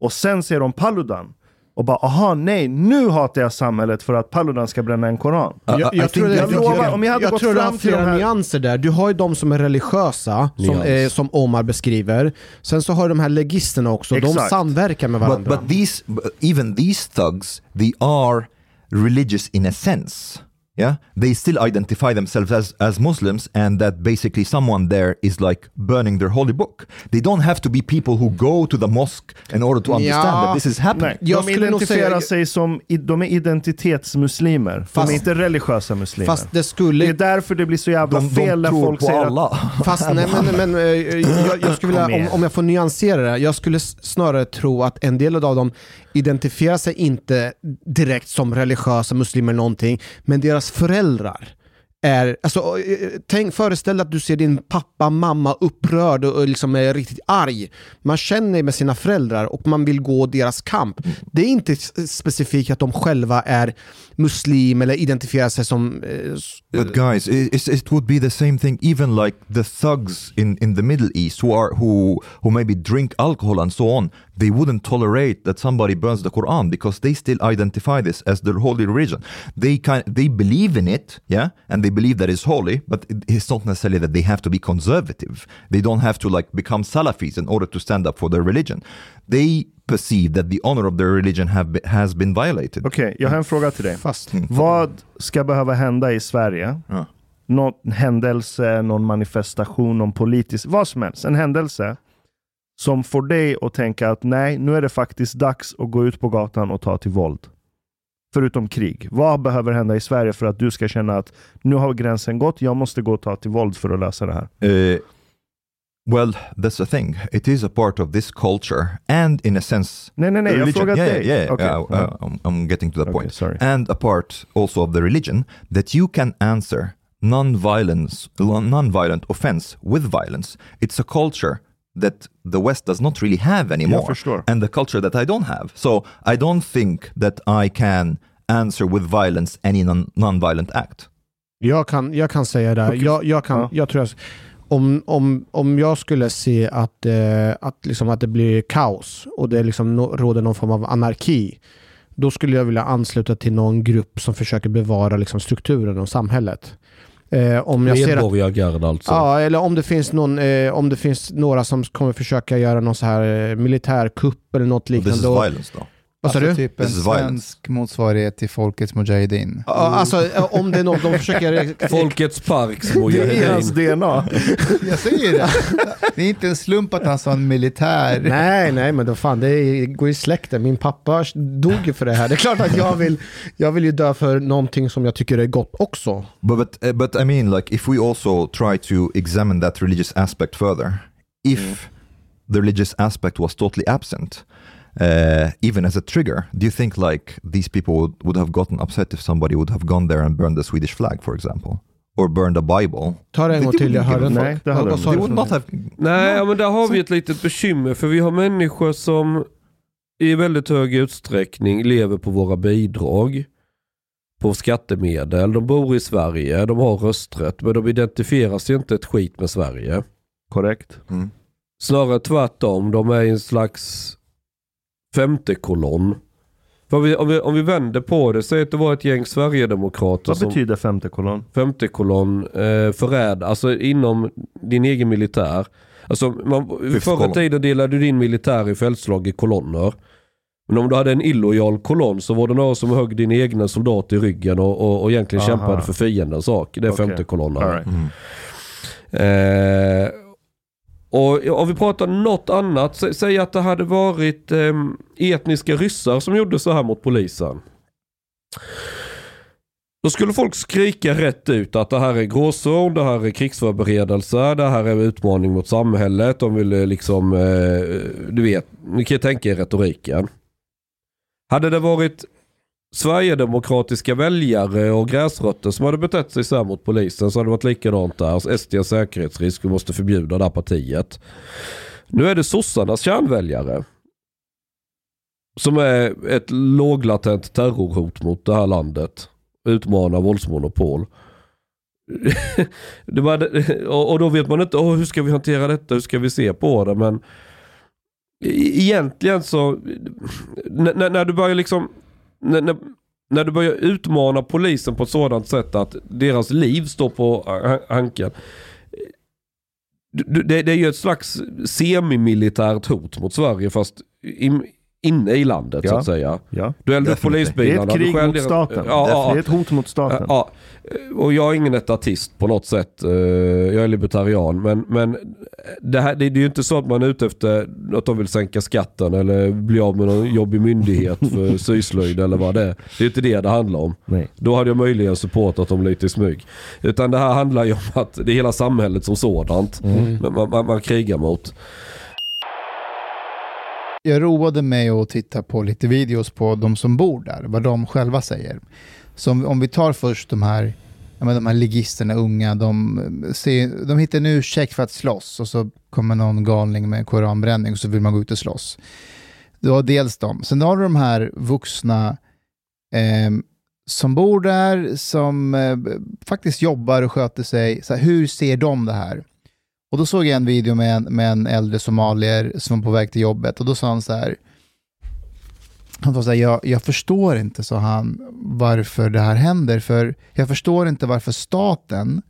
Speaker 5: och sen ser de Paludan. Och bara aha nej, nu hatar jag samhället för att Paludan ska bränna en koran.
Speaker 6: Jag, tror det,
Speaker 5: jag
Speaker 6: jag,
Speaker 5: lovar, om jag hade gått
Speaker 6: tror har
Speaker 5: fram till
Speaker 6: flera
Speaker 5: de här-
Speaker 6: nyanser där. Du har ju de som är religiösa, som, eh, som Omar beskriver. Sen så har du de här legisterna också, de
Speaker 5: Exakt.
Speaker 6: samverkar med varandra.
Speaker 3: but these, but even these thugs, they are religious in a sense. Yeah, they still identify themselves as, as Muslims, and that basically someone there is like burning their holy book. They don't have to be people who go to the mosque in order to understand
Speaker 6: Ja.
Speaker 3: that this is happening.
Speaker 5: Nej, de identifierar
Speaker 6: säga-
Speaker 5: sig som, de är identitetsmuslimer.
Speaker 6: Fast-
Speaker 5: de är inte religiösa muslimer.
Speaker 6: Fast det
Speaker 5: det
Speaker 6: skulle...
Speaker 5: är därför det blir så jävla
Speaker 3: De,
Speaker 5: fel
Speaker 3: de
Speaker 5: när folk säger att
Speaker 3: alla.
Speaker 6: Fast nej, men, men eh, jag, jag skulle vilja, om, om jag får nyansera det, jag skulle snarare tro att en del av dem identifierar sig inte direkt som religiösa muslimer eller någonting, men deras föräldrar är, alltså, eh, tänk, föreställ dig att du ser din pappa, mamma upprörd och, och liksom är riktigt arg. Man känner med sina föräldrar och man vill gå deras kamp. Det är inte specifikt att de själva är muslim eller identifierar sig som... Eh,
Speaker 3: But guys, it, it would be the same thing. Even like the thugs in, in the Middle East who are who who maybe drink alcohol and so on, they wouldn't tolerate that somebody burns the Quran because they still identify this as their holy religion. They kind they believe in it, yeah, and they believe that it's holy, but it- it's not necessarily that they have to be conservative. They don't have to like become Salafis in order to stand up for their religion. They perceive that the honor of their religion have be, has been violated.
Speaker 5: Okej, jag har en fråga till dig.
Speaker 6: Fast.
Speaker 5: Vad ska behöva hända i Sverige?
Speaker 3: Ja.
Speaker 5: Någon händelse, någon manifestation, någon politisk, vad som helst. En händelse som får dig att tänka att nej, nu är det faktiskt dags att gå ut på gatan och ta till våld. Förutom krig. Vad behöver hända i Sverige för att du ska känna att nu har gränsen gått, jag måste gå och ta till våld för att lösa det här?
Speaker 3: Uh, well, that's the thing. It is a part of this culture, and in a sense,
Speaker 5: Nej, nej, nej, jag
Speaker 3: religion-
Speaker 5: frågat
Speaker 3: yeah,
Speaker 5: dig.
Speaker 3: Yeah, yeah,
Speaker 5: Okej,
Speaker 3: yeah,
Speaker 5: ja.
Speaker 3: Uh, uh-huh. uh, I'm, I'm getting to the
Speaker 5: Okej,
Speaker 3: point.
Speaker 5: sorry.
Speaker 3: And a part also of the religion that you can answer non-violence, non-violent offense with violence. It's a culture that the West does not really have anymore,
Speaker 5: förstår.
Speaker 3: and the culture that I don't have. So I don't think that I can answer with violence any non- non-violent act.
Speaker 6: Jag kan, jag kan säga det. här.
Speaker 5: Okej.
Speaker 6: Jag, jag, kan,
Speaker 5: Ja.
Speaker 6: jag tror jag, om, om, om jag skulle se att, eh, att, liksom att det blir kaos och det liksom no, råder någon form av anarki, då skulle jag vilja ansluta till någon grupp som försöker bevara liksom, strukturen och samhället. Eh, om jag ser att,
Speaker 7: Medborgargarde alltså.
Speaker 6: ja, eller om det, finns någon, eh, om det finns några som kommer försöka göra någon så här eh, militärkupp eller något
Speaker 3: This is
Speaker 6: liknande.
Speaker 3: violence, though.
Speaker 6: Vad sa
Speaker 4: alltså
Speaker 6: du?
Speaker 4: typ en svensk motsvarighet till Folkets Mujahedin.
Speaker 6: Ja, alltså eh, om det är någon de försöker...
Speaker 7: Folkets parks
Speaker 5: Det är hans
Speaker 7: mujahedin.
Speaker 5: DNA.
Speaker 4: Jag säger det. Det är inte en slump att han sa en militär.
Speaker 6: Nej, nej, men då fan, det är- går i släkten. Min pappa dog ju för det här. Det är klart att jag vill, jag vill ju dö för någonting som jag tycker är gott också.
Speaker 3: But but, uh, but I mean, like, if we also try to examine that religious aspect further, if the religious aspect was totally absent, uh, even as a trigger, do you think like these people would, would have gotten upset if somebody would have gone there and burned the Swedish flag, for example, or burned a Bible?
Speaker 6: Ta det en gång till, jag hörde inte.
Speaker 5: Nej, det hade de
Speaker 3: They would not have.
Speaker 7: Nej, ja, men där har vi ett litet bekymmer för vi har människor som i väldigt hög utsträckning lever på våra bidrag. På skattemedel. De bor i Sverige, de har rösträtt men de identifierar sig inte ett skit med Sverige.
Speaker 5: Korrekt.
Speaker 3: Mm.
Speaker 7: Snarare tvärtom, de är en slags femte kolonn. För om, vi, om, vi, om vi vänder på det, säg att det var ett gäng Sverigedemokrater
Speaker 5: Vad
Speaker 7: som
Speaker 5: betyder femte kolonn?
Speaker 7: femte kolonn eh, förräd, alltså inom din egen militär. Alltså man,
Speaker 3: Fifth
Speaker 7: förr i
Speaker 3: column.
Speaker 7: tiden delade du din militär i fältslag i kolonner. Men om du hade en illojal kolonn så var det några som högg din egna soldat i ryggen och, och, och egentligen
Speaker 5: Aha.
Speaker 7: kämpade för fiendens sak. Det är
Speaker 5: Okej.
Speaker 7: femte kolonnen.
Speaker 5: Right.
Speaker 3: Mm.
Speaker 7: Eh, och om vi pratar något annat, sä, säg att det hade varit eh, etniska ryssar som gjorde så här mot polisen. Då skulle folk skrika rätt ut att det här är gråzon, det här är krigsförberedelse, det här är utmaning mot samhället. De vill eh, liksom, eh, du vet, ni kan ju tänka er retoriken. Hade det varit Sverigedemokratiska väljare och gräsrötter som hade betett sig så här mot polisen så hade det varit likadant där. Alltså, SD är säkerhetsrisk, vi måste förbjuda det här partiet. Nu är det sossarnas kärnväljare. Som är ett låglatent terrorhot mot det här landet. Utmanar våldsmonopol. det och då vet man inte, oh, hur ska vi hantera detta, hur ska vi se på det? Men egentligen så, när, när du börjar liksom, när, när, när du börjar utmana polisen på ett sådant sätt att deras liv står på anken, Det, det är ju ett slags semimilitärt hot mot Sverige fast i, inne i landet så
Speaker 5: Ja.
Speaker 7: att säga.
Speaker 5: Ja.
Speaker 7: Du eldar upp
Speaker 3: Definitivt.
Speaker 5: Det är
Speaker 7: polisbilarna.
Speaker 5: ett krig mot staten.
Speaker 7: Ja, ja,
Speaker 5: Det är ett hot mot staten.
Speaker 7: Ja, och jag är ingen etatist på något sätt. Eh, Jag är libertarian. Men, men det, här, det är ju inte så att man är ute efter att de vill sänka skatten eller bli av med någon jobbig myndighet för syslöjd eller vad det är. Det är inte det det handlar om.
Speaker 5: Nej.
Speaker 7: Då hade jag möjligen supportat dem lite i smyg. Utan det här handlar ju om att det är hela samhället som sådant man, man, man krigar mot.
Speaker 4: Jag roade mig att titta på lite videos på de som bor där, vad de själva säger. Så om, om vi tar först de här, menar, de här ligisterna, unga, de, eh, ser, de hittar en ursäkt för att slåss och så kommer någon galning med koranbränning och så vill man gå ut och slåss. Du har dels dem, Sen har du de här vuxna eh, som bor där, som eh, faktiskt jobbar och sköter sig. Så här, hur ser de det här? Och då såg jag en video med en, med en äldre somalier som var på väg till jobbet och då sa han så här. Han sa så här, jag, jag förstår inte, sa han, varför det här händer. För jag förstår inte varför staten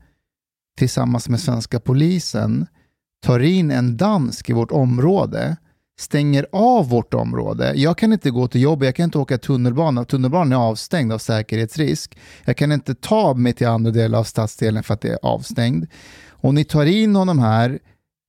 Speaker 4: tillsammans med svenska polisen tar in en dansk i vårt område, stänger av vårt område. Jag kan inte gå till jobbet, jag kan inte åka tunnelbana. Tunnelbanan är avstängd av säkerhetsrisk. Jag kan inte ta mig till andra delar av stadsdelen för att det är avstängd. Och ni tar in honom här,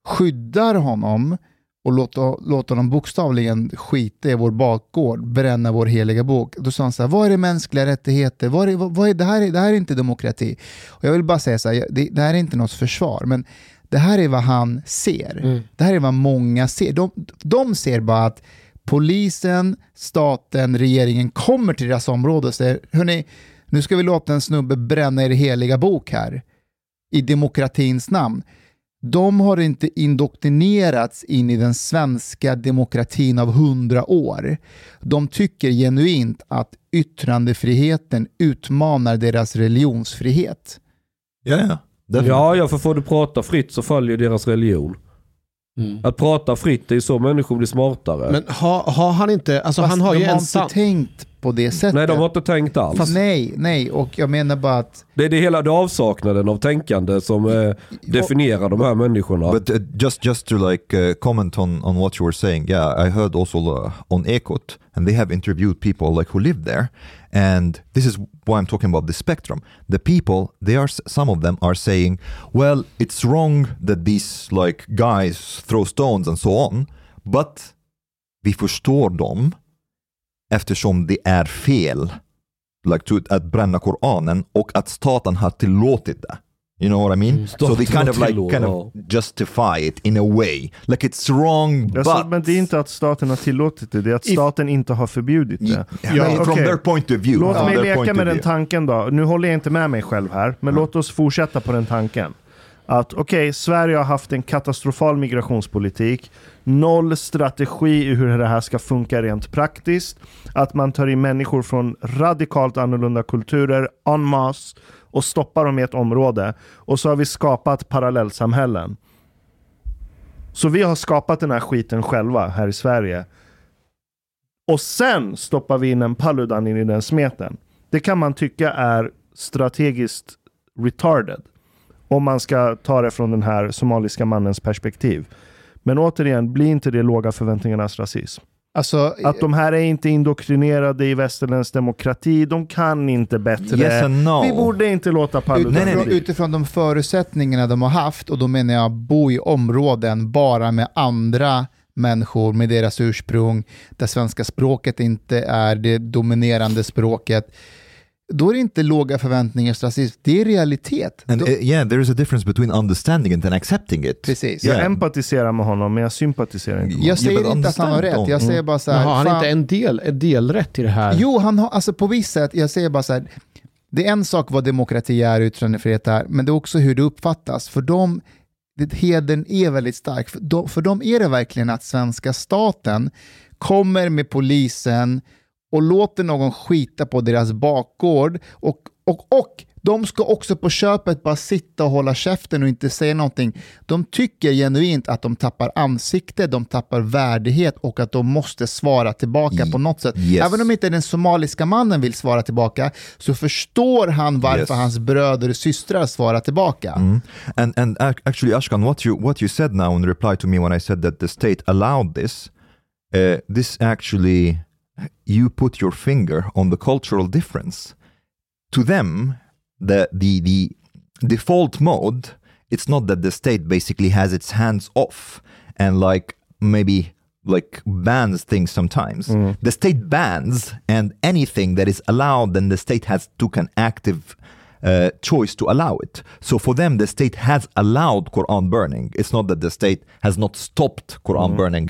Speaker 4: skyddar honom och låter, låter honom bokstavligen skita i vår bakgård, bränna vår heliga bok. Då sa han så här, vad är det mänskliga rättigheter? Vad är, vad, vad är, det, här är, det här är inte demokrati. Och jag vill bara säga så här, det, det här är inte något försvar, men det här är vad han ser. Det här är vad många ser. De, de ser bara att polisen, staten, regeringen kommer till deras område och säger, hörni, nu ska vi låta en snubbe bränna er heliga bok här i demokratins namn. De har inte indoktrinerats in i den svenska demokratin av hundra år. De tycker genuint att yttrandefriheten utmanar deras religionsfrihet.
Speaker 3: Ja, ja.
Speaker 7: Ja, ja, för får du prata fritt så följer deras religion. Att prata fritt, det är så människor blir smartare.
Speaker 6: Men har, har han inte, alltså
Speaker 4: Fast
Speaker 6: han har
Speaker 4: de
Speaker 6: ju
Speaker 4: har
Speaker 6: en
Speaker 4: inte tänkt på det sättet.
Speaker 7: Nej, de har inte tänkt alls.
Speaker 4: Fast nej, nej, och jag menar bara att
Speaker 7: Det är det hela det avsaknaden av tänkande som eh, definierar de här människorna.
Speaker 3: But uh, just just to like uh, comment on on what you were saying, yeah, I heard also uh, on Ekot, and they have interviewed people like who live there, and this is why I'm talking about the spectrum. The people, they are some of them are saying, well, it's wrong that these like guys throw stones and so on, but vi förstår dem eftersom det är fel like att bränna Koranen och att staten har tillåtit det. You know what I mean? so they kind of like kind of justify it in a way. Like it's wrong but...
Speaker 5: Alltså, men det är inte att staten har tillåtit det, det är att staten inte har förbjudit det.
Speaker 3: Yeah, from
Speaker 5: okej.
Speaker 3: their point of view.
Speaker 5: Låt
Speaker 3: from
Speaker 5: mig leka med den tanken då. Nu håller jag inte med mig själv här, men låt oss fortsätta på den tanken. Att okej, Sverige har haft en katastrofal migrationspolitik, noll strategi i hur det här ska funka rent praktiskt, att man tar in människor från radikalt annorlunda kulturer en masse och stoppar dem i ett område. Och så har vi skapat parallellsamhällen. Så vi har skapat den här skiten själva här i Sverige. Och sen stoppar vi in en Paludan in i den smeten. Det kan man tycka är strategiskt retarded. Om man ska ta det från den här somaliska mannens perspektiv. Men återigen, blir inte det låga förväntningarnas rasism?
Speaker 4: alltså,
Speaker 5: Att de här är inte indoktrinerade i västerländsk demokrati, de kan inte bättre.
Speaker 3: Yes no.
Speaker 5: Vi borde inte låta Paludan
Speaker 3: Nej, nej,
Speaker 4: utifrån,
Speaker 5: bli.
Speaker 4: utifrån de förutsättningarna de har haft, och då menar jag bo i områden bara med andra människor med deras ursprung, där svenska språket inte är det dominerande språket, då är det inte låga förväntningars rasism, det är realitet.
Speaker 3: And uh, yeah, there is a difference between understanding it and accepting it.
Speaker 4: precis.
Speaker 5: Jag
Speaker 3: Yeah.
Speaker 5: empatiserar med honom, men jag sympatiserar inte med honom.
Speaker 4: Jag säger
Speaker 3: but
Speaker 4: inte att han har rätt, jag säger bara så
Speaker 6: Men
Speaker 4: här,
Speaker 6: har han
Speaker 4: fan-
Speaker 6: inte en del, en delrätt i det här?
Speaker 4: Jo, han har, alltså på visst sätt, jag säger bara så här, det är en sak vad demokrati är, yttrandefrihet är, men det är också hur det uppfattas. För dem, det, heden är väldigt stark. För dem, för dem är det verkligen att svenska staten kommer med polisen och låter någon skita på deras bakgård och, och, och de ska också på köpet bara sitta och hålla käften och inte säga någonting. De tycker genuint att de tappar ansikte, de tappar värdighet och att de måste svara tillbaka på något sätt.
Speaker 3: Yes.
Speaker 4: Även om inte den somaliska mannen vill svara tillbaka så förstår han varför
Speaker 3: Yes.
Speaker 4: hans bröder och systrar svarar tillbaka.
Speaker 3: Mm. And and ac- actually, Ashkan, what you what you said now in reply to me when I said that the state allowed this, uh, this actually you put your finger on the cultural difference. To them, the the the default mode, it's not that the state basically has its hands off and like maybe like bans things sometimes. The state bans and anything that is allowed, then the state has took an active uh, choice to allow it. So for them, the state has allowed Quran burning. It's not that the state has not stopped Quran burning.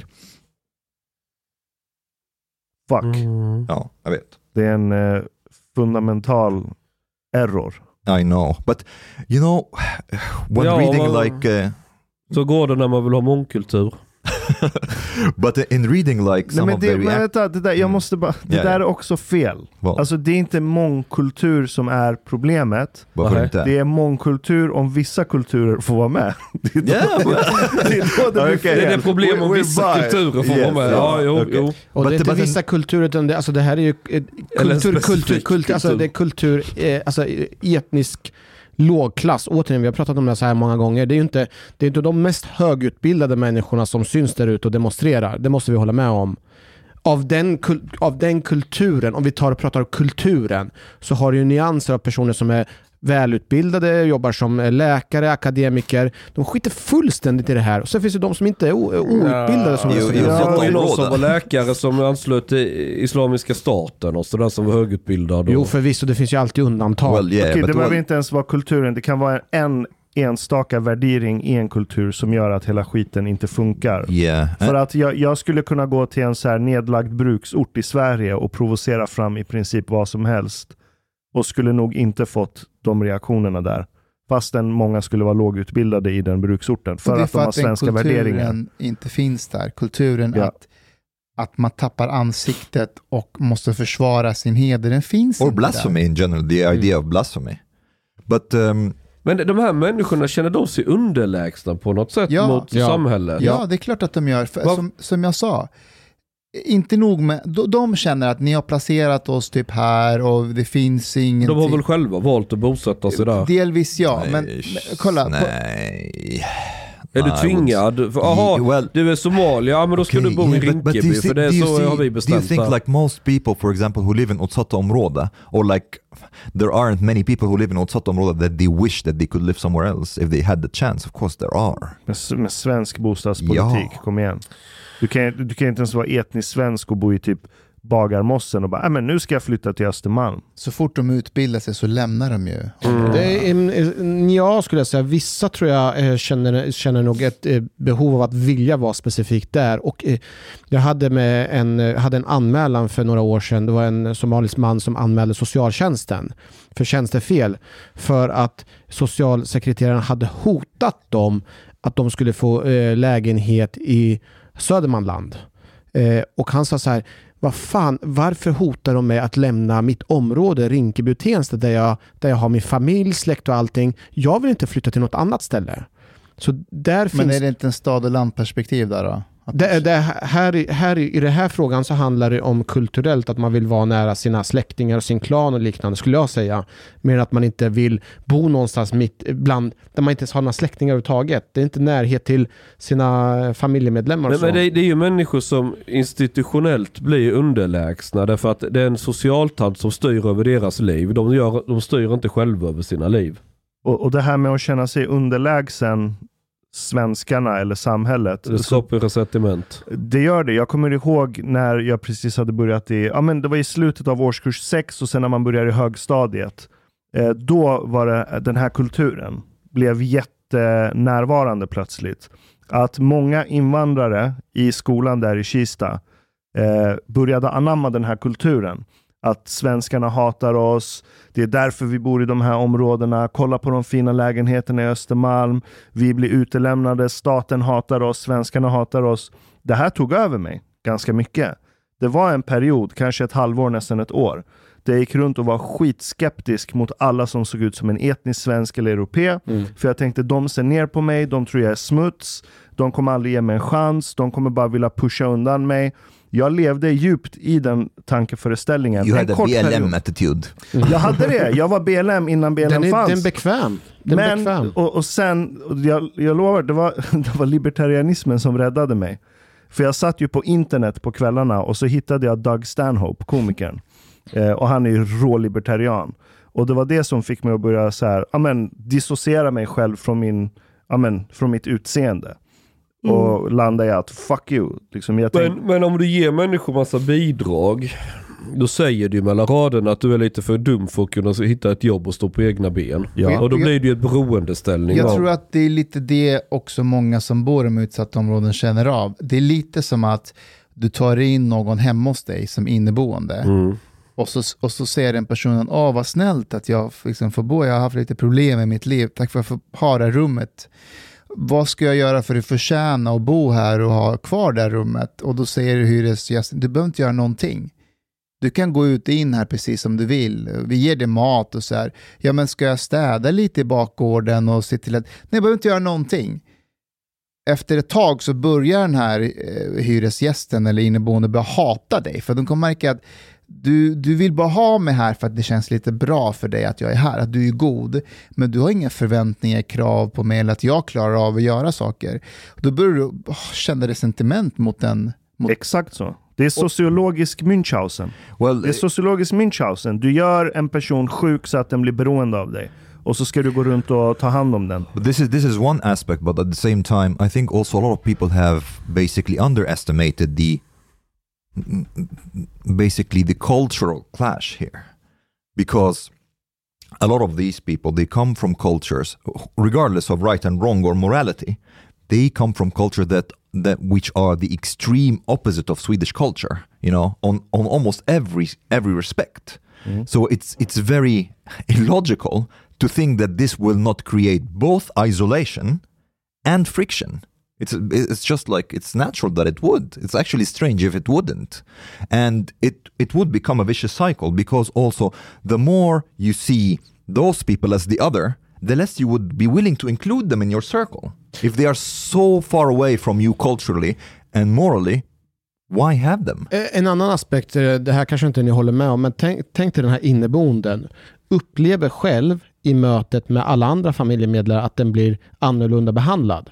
Speaker 5: Fuck.
Speaker 3: Ja, jag vet.
Speaker 5: Det är en eh, fundamental error.
Speaker 3: I know, but you know, when
Speaker 7: Ja,
Speaker 3: reading
Speaker 7: men-
Speaker 3: like, uh,
Speaker 7: Så går det när man vill ha mångkultur.
Speaker 3: but in reading like
Speaker 5: Nej,
Speaker 3: some
Speaker 5: men
Speaker 3: of
Speaker 5: det,
Speaker 3: the
Speaker 5: men vänta, det där, jag måste bara, det
Speaker 3: Ja,
Speaker 5: där
Speaker 3: ja.
Speaker 5: är också fel.
Speaker 3: Vad?
Speaker 5: Alltså det är inte mångkultur som är problemet.
Speaker 3: Varför
Speaker 7: Nej.
Speaker 3: inte?
Speaker 5: Det är mångkultur om vissa kulturer får vara med. Det är då,
Speaker 3: Yeah, but-
Speaker 5: det, är då det blir
Speaker 3: Okej.
Speaker 7: Det är
Speaker 5: fel.
Speaker 7: det problem om vissa
Speaker 5: buy.
Speaker 7: kulturer får
Speaker 5: Yes,
Speaker 7: vara med.
Speaker 5: ja,
Speaker 7: Ja, jo,
Speaker 3: okej.
Speaker 7: jo.
Speaker 6: Och det är inte vissa kulturer, utan det, alltså det här är ju
Speaker 7: en
Speaker 6: kultur, kultur, kultur, alltså det är kultur, eh, alltså etnisk lågklass. Återigen, vi har pratat om det så här många gånger. Det är ju inte, det är inte de mest högutbildade människorna som syns där ute och demonstrerar. Det måste vi hålla med om. Av den, av den kulturen, om vi tar och pratar om kulturen, så har du ju nyanser av personer som är välutbildade, jobbar som eh, läkare, akademiker. De skiter fullständigt i det här. Och sen finns det de som inte är o- outbildade som
Speaker 3: Jo, jo,
Speaker 7: Det
Speaker 3: Ja,
Speaker 7: någon
Speaker 3: område.
Speaker 7: som var läkare som anslöt till Islamiska staten och sådär som var högutbildad. Och...
Speaker 6: Jo, förvisso, det finns ju alltid undantag.
Speaker 3: well, yeah,
Speaker 5: Okej,
Speaker 3: but
Speaker 5: det behöver
Speaker 3: well,
Speaker 5: inte ens vara kulturen. Det kan vara en enstaka värdering i en kultur som gör att hela skiten inte funkar.
Speaker 3: yeah.
Speaker 5: För att jag, jag skulle kunna gå till en så här nedlagd bruksort i Sverige och provocera fram i princip vad som helst. Och skulle nog inte fått de reaktionerna där. Fastän många skulle vara lågutbildade i den bruksorten. För
Speaker 4: det är
Speaker 5: att de har
Speaker 4: den
Speaker 5: svenska värderingar.
Speaker 4: kulturen inte finns där. Kulturen
Speaker 5: Ja.
Speaker 4: att, att man tappar ansiktet och måste försvara sin heder, den finns
Speaker 3: or
Speaker 4: inte
Speaker 3: blasphemy in general, the idea of blasphemy. But um,
Speaker 7: Men de här människorna, känner de sig underlägsna på något sätt
Speaker 4: Ja.
Speaker 7: mot
Speaker 6: Ja.
Speaker 7: samhället?
Speaker 4: där. Ja, det är klart att de gör. För, som, som jag sa, inte nog med, de, de känner att ni har placerat oss typ här och det finns ingenting.
Speaker 7: De har väl själva valt att bosätta sig där?
Speaker 4: Delvis ja, men,
Speaker 3: nej,
Speaker 4: men kolla. På,
Speaker 3: nej.
Speaker 7: Är du tvingad? För, aha,
Speaker 3: Well,
Speaker 7: du är somalier, ja men då ska
Speaker 3: Okay,
Speaker 7: du bo
Speaker 3: yeah,
Speaker 7: i
Speaker 3: but- but do
Speaker 7: Rinkeby
Speaker 3: you
Speaker 7: för
Speaker 3: think-
Speaker 7: det är så
Speaker 3: see-
Speaker 7: har vi
Speaker 3: Do you
Speaker 7: bestämt
Speaker 3: think
Speaker 7: där.
Speaker 3: like most people, for example, who live in utsatta område, or like there aren't many people who live in utsatta område that they wish that they could live somewhere else if they had the chance? Of course there are.
Speaker 5: Med, med svensk bostadspolitik,
Speaker 3: Ja.
Speaker 5: kom igen. Du kan, du kan inte ens vara etnisk svensk och bo i typ Bagarmossen och bara, "Nej, men nu ska jag flytta till Östermalm.
Speaker 4: så fort de utbildar sig så lämnar de ju.
Speaker 6: Det är, en- ja, skulle jag säga. Vissa tror jag eh, känner, känner nog ett eh, behov av att vilja vara specifikt där. Och, eh, jag hade, med en, hade en anmälan för några år sedan. Det var en somalisk man som anmälde socialtjänsten för tjänstefel. För att socialsekreteraren hade hotat dem att de skulle få lägenhet i Södermanland. Eh, och han sa så här, vad fan, varför hotar de mig att lämna mitt område, Rinkeby och Tensta, där jag, där jag har min familj, släkt och allting. Jag vill inte flytta till något annat ställe. Så där
Speaker 4: Men
Speaker 6: finns...
Speaker 4: är det inte en stad och landperspektiv där då?
Speaker 6: Det, det, här, i- här, i den här frågan så handlar det om kulturellt, att man vill vara nära sina släktingar och sin klan och liknande, skulle jag säga. Mer att man inte vill bo någonstans mitt bland, där man inte ens har några släktingar överhuvudtaget. Det är inte närhet till sina familjemedlemmar. och
Speaker 7: Nej, men det, det är ju människor som institutionellt blir underlägsna därför att det är en socialtant som styr över deras liv. De, gör, de styr inte själva över sina liv.
Speaker 5: Och, och det här med att känna sig underlägsen svenskarna eller samhället.
Speaker 7: Det skapar resentiment.
Speaker 5: det gör det. Jag kommer ihåg när jag precis hade börjat i, ja men det var i slutet av årskurs 6 och sen när man börjar i högstadiet. Eh, då var det den här kulturen blev jättenärvarande plötsligt. Att många invandrare i skolan där i Kista eh, började anamma den här kulturen. Att svenskarna hatar oss, det är därför vi bor i de här områdena, kolla på de fina lägenheterna i Östermalm, vi blir utelämnade, staten hatar oss, svenskarna hatar oss. Det här tog över mig ganska mycket. Det var en period, kanske ett halvår, nästan ett år, där jag gick runt och var skitskeptisk mot alla som såg ut som en etnisk svensk eller europe. För jag tänkte, de ser ner på mig, de tror jag är smuts, de kommer aldrig ge mig en chans, de kommer bara vilja pusha undan mig. Jag levde djupt i den tankeföreställningen.
Speaker 3: You
Speaker 5: En
Speaker 3: had a
Speaker 5: kort period.
Speaker 3: BLM attitude.
Speaker 5: Jag hade det. Jag var BLM innan BLM
Speaker 6: Den är,
Speaker 5: fanns.
Speaker 6: den är bekväm. Den är
Speaker 5: Men,
Speaker 6: bekväm.
Speaker 5: och, och sen, och jag, jag lovar, det var, det var libertarianismen som räddade mig. För jag satt ju på internet på kvällarna och så hittade jag Doug Stanhope, komikern. Eh, och han är ju rå-libertarian. Och det var det som fick mig att börja så här, amen, dissociera mig själv från, min, amen, från mitt utseende. Och landa i att fuck you. Liksom, jag
Speaker 7: Men,
Speaker 5: tänk,
Speaker 7: men om du ger människor massa bidrag, då säger du mellan raderna att du är lite för dum för att kunna hitta ett jobb och stå på egna ben.
Speaker 5: Ja.
Speaker 7: Och då blir det ju ett beroendeställning.
Speaker 4: Jag
Speaker 7: av-
Speaker 4: tror att det är lite det också många som bor i de utsatta områden känner av. Det är lite som att du tar in någon hemma hos dig som inneboende
Speaker 7: Mm.
Speaker 4: och, så, och så säger den personen, åh vad snällt att jag liksom får bo, jag har haft lite problem i mitt liv, tack för att jag får ha det rummet. Vad ska jag göra för att förtjäna att bo här och ha kvar det här rummet? Och då säger hyresgästen, du behöver inte göra någonting. Du kan gå ut och in här precis som du vill. Vi ger dig mat och så här. Ja, men ska jag städa lite i bakgården och se till att... Nej, jag behöver inte göra någonting. Efter ett tag så börjar den här eh, hyresgästen eller inneboende börja hata dig. För de kommer märka att du, du vill bara ha mig här för att det känns lite bra för dig att jag är här, att du är god. Men du har inga förväntningar, krav på mig eller att jag klarar av att göra saker. Då börjar du åh, känna resentiment mot den. Mot,
Speaker 5: exakt så. Det är sociologisk Münchhausen.
Speaker 3: Well,
Speaker 5: Det är sociologisk Münchhausen. Du gör en person sjuk så att den blir beroende av dig. Och så ska du gå runt och ta hand om den.
Speaker 3: But this is this is one aspect, but at the same time, I think also a lot of people have basically underestimated the basically the cultural clash here, because a lot of these people they come from cultures, regardless of right and wrong or morality, they come from culture that that which are the extreme opposite of Swedish culture. You know, on on almost every every respect. Mm-hmm. So it's it's very illogical to think that this will not create both isolation and friction. It's it's just like it's natural that it would. It's actually strange if it wouldn't, and it it would become a vicious cycle because also the more you see those people as the other, the less you would be willing to include them in your circle. If they are so far away from you culturally and morally, why have them?
Speaker 6: Eh, en annan aspekt, eh, det här kanske inte ni håller med om, men tänk, tänk dig den här inneboenden. Upplever själv i mötet med alla andra familjemedlemmar att den blir annorlunda behandlad.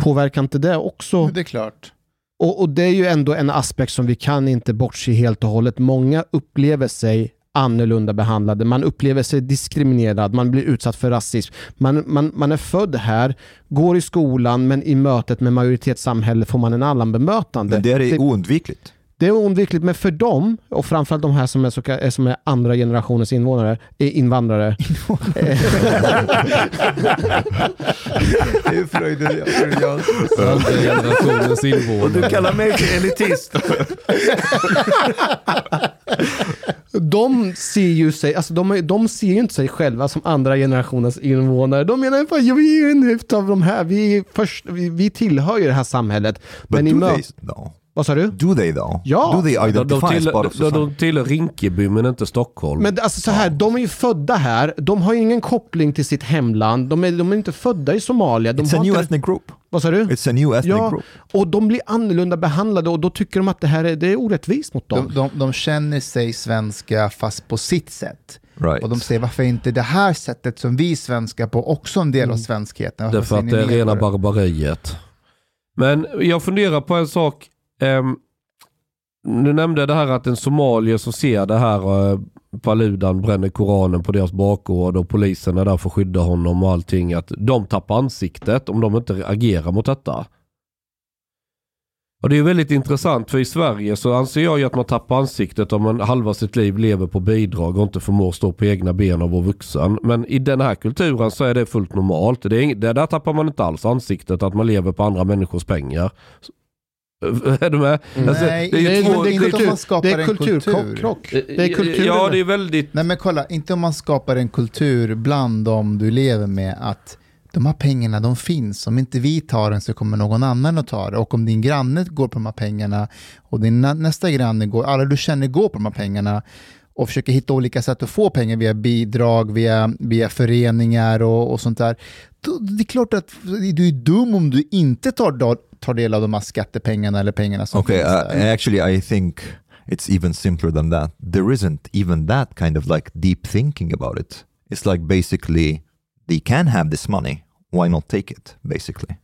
Speaker 6: Påverkar inte det också?
Speaker 4: det är klart.
Speaker 6: Och, och det är ju ändå en aspekt som vi kan inte bortse helt och hållet. Många upplever sig annorlunda behandlade. Man upplever sig diskriminerad, man blir utsatt för rasism. Man, man, man är född här, går i skolan, men i mötet med majoritetssamhället får man en annan bemötande.
Speaker 3: Men det är oundvikligt.
Speaker 6: Det är oundvikligt, men för dem, och framförallt de här som är, så, som är andra generationens invånare, eh, invandrare.
Speaker 4: Det är freudianskt.
Speaker 7: Andra generationens
Speaker 5: Och du
Speaker 7: invånare.
Speaker 5: kallar mig för elitist.
Speaker 6: De ser ju sig, alltså de, är- de ser ju inte sig själva som andra generationens invånare. De menar ja, vi är en av de här, vi, är först, vi, vi tillhör ju det här samhället.
Speaker 3: But
Speaker 6: Men i
Speaker 3: do
Speaker 6: mö-
Speaker 3: they though?
Speaker 6: Vad sa du?
Speaker 3: Do they though?
Speaker 6: Ja.
Speaker 3: Do they
Speaker 7: De, de,
Speaker 3: identify as
Speaker 7: tillhör, de, de tillhör Rinkeby men inte Stockholm.
Speaker 6: Men alltså så här, de är ju födda här, de har ju ingen koppling till sitt hemland, de är, de är inte födda i Somalia. De
Speaker 3: It's a new
Speaker 6: inte,
Speaker 3: ethnic group.
Speaker 6: vad sa du?
Speaker 3: It's a new ethnic
Speaker 6: Ja,
Speaker 3: group.
Speaker 6: och de blir annorlunda behandlade och då tycker de att det här är, det är orättvist mot dem.
Speaker 4: De, de, de känner sig svenska fast på sitt sätt.
Speaker 3: Right.
Speaker 4: Och de säger varför är inte det här sättet som vi svenskar på också en del av svenskheten?
Speaker 7: Därför att det är rena barbariet. Men jag funderar på en sak. Um, du nämnde det här att en somalier som ser det här uh, Paludan bränner koranen på deras bakgård och polisen är där för att skydda honom och allting. Att de tappar ansiktet om de inte agerar mot detta. Och det är väldigt intressant för i Sverige så anser jag ju att man tappar ansiktet om man halva sitt liv lever på bidrag och inte förmår stå på egna ben och vara vuxen. Men i den här kulturen så är det fullt normalt. Det, är, där tappar man inte alls ansiktet att man lever på andra människors pengar. Är du med? Alltså,
Speaker 4: Nej,
Speaker 7: det är ju två-
Speaker 4: det är
Speaker 7: det-
Speaker 4: inte om man skapar
Speaker 6: det är
Speaker 4: en
Speaker 6: kulturkrock.
Speaker 4: kultur.
Speaker 6: krock. Det är kulturen.
Speaker 7: Ja, det är väldigt...
Speaker 4: Nej men kolla, inte om man skapar en kultur bland dem du lever med att de här pengarna de finns, om inte vi tar den så kommer någon annan att ta det. Och om din granne går på de här pengarna och din nä- nästa granne går, alla du känner går på de här pengarna och försöker hitta olika sätt att få pengar via bidrag, via, via föreningar och, och sånt där. Det är klart att du är dum om du inte tar, tar del av de här skattepengarna eller pengarna som
Speaker 3: Okay,
Speaker 4: finns
Speaker 3: uh,
Speaker 4: där.
Speaker 3: actually, I think it's even simpler than that. There isn't even that kind of like deep thinking about it. It's like basically they can have this money. Why not take it? Basically,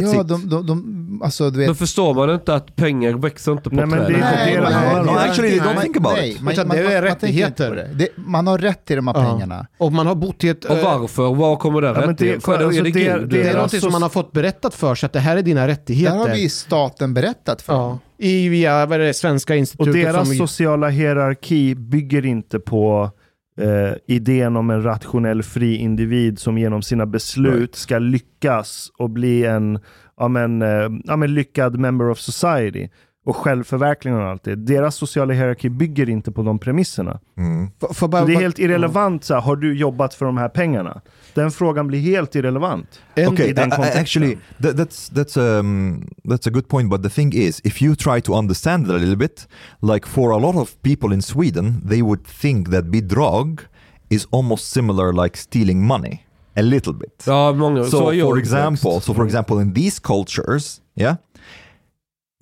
Speaker 3: that's
Speaker 4: ja,
Speaker 3: it.
Speaker 4: de, de, de, alltså du vet,
Speaker 7: Men förstår man inte att pengar växer inte på
Speaker 5: Nej, men det är
Speaker 7: träd?
Speaker 5: inte det det handlar om.
Speaker 3: No, actually, they don't
Speaker 4: man-
Speaker 3: think about
Speaker 4: nej,
Speaker 3: it.
Speaker 4: Man,
Speaker 6: Utan
Speaker 4: man,
Speaker 6: det är
Speaker 4: man, man
Speaker 6: rättigheter.
Speaker 4: det. det. Man har rätt till de här pengarna.
Speaker 6: Och man har bott i ett...
Speaker 7: Och
Speaker 6: eh,
Speaker 7: varför? Var kommer den
Speaker 5: Ja, men det-
Speaker 7: rättigheten? det,
Speaker 5: alltså,
Speaker 7: det
Speaker 5: det- det
Speaker 6: Det är någonting som
Speaker 5: soc-
Speaker 6: man har fått berättat för sig, att det här är dina rättigheter.
Speaker 4: Där har vi staten berättat för.
Speaker 6: ja. I via vad är det, Svenska
Speaker 5: Och
Speaker 6: institutet
Speaker 5: deras
Speaker 6: som...
Speaker 5: sociala hierarki bygger inte på eh, idén om en rationell fri individ som genom sina beslut ska lyckas och bli en ja, men, eh, ja, men lyckad member of society och självförverkligande och allt det. Deras sociala hierarki bygger inte på de premisserna.
Speaker 3: Mm.
Speaker 6: För, för bara,
Speaker 5: Så det är helt irrelevant, så här, har du jobbat för de här pengarna? Den frågan blir helt irrelevant.
Speaker 3: Okay,
Speaker 5: i den kontexten.
Speaker 3: actually, that, that's that's um that's a good point. But the thing is, if you try to understand it a little bit, like for a lot of people in Sweden, they would think that bidrag is almost similar like stealing money, a little bit.
Speaker 7: Ja, många. så
Speaker 3: so
Speaker 7: jag
Speaker 3: for example, so for example, in these cultures, yeah,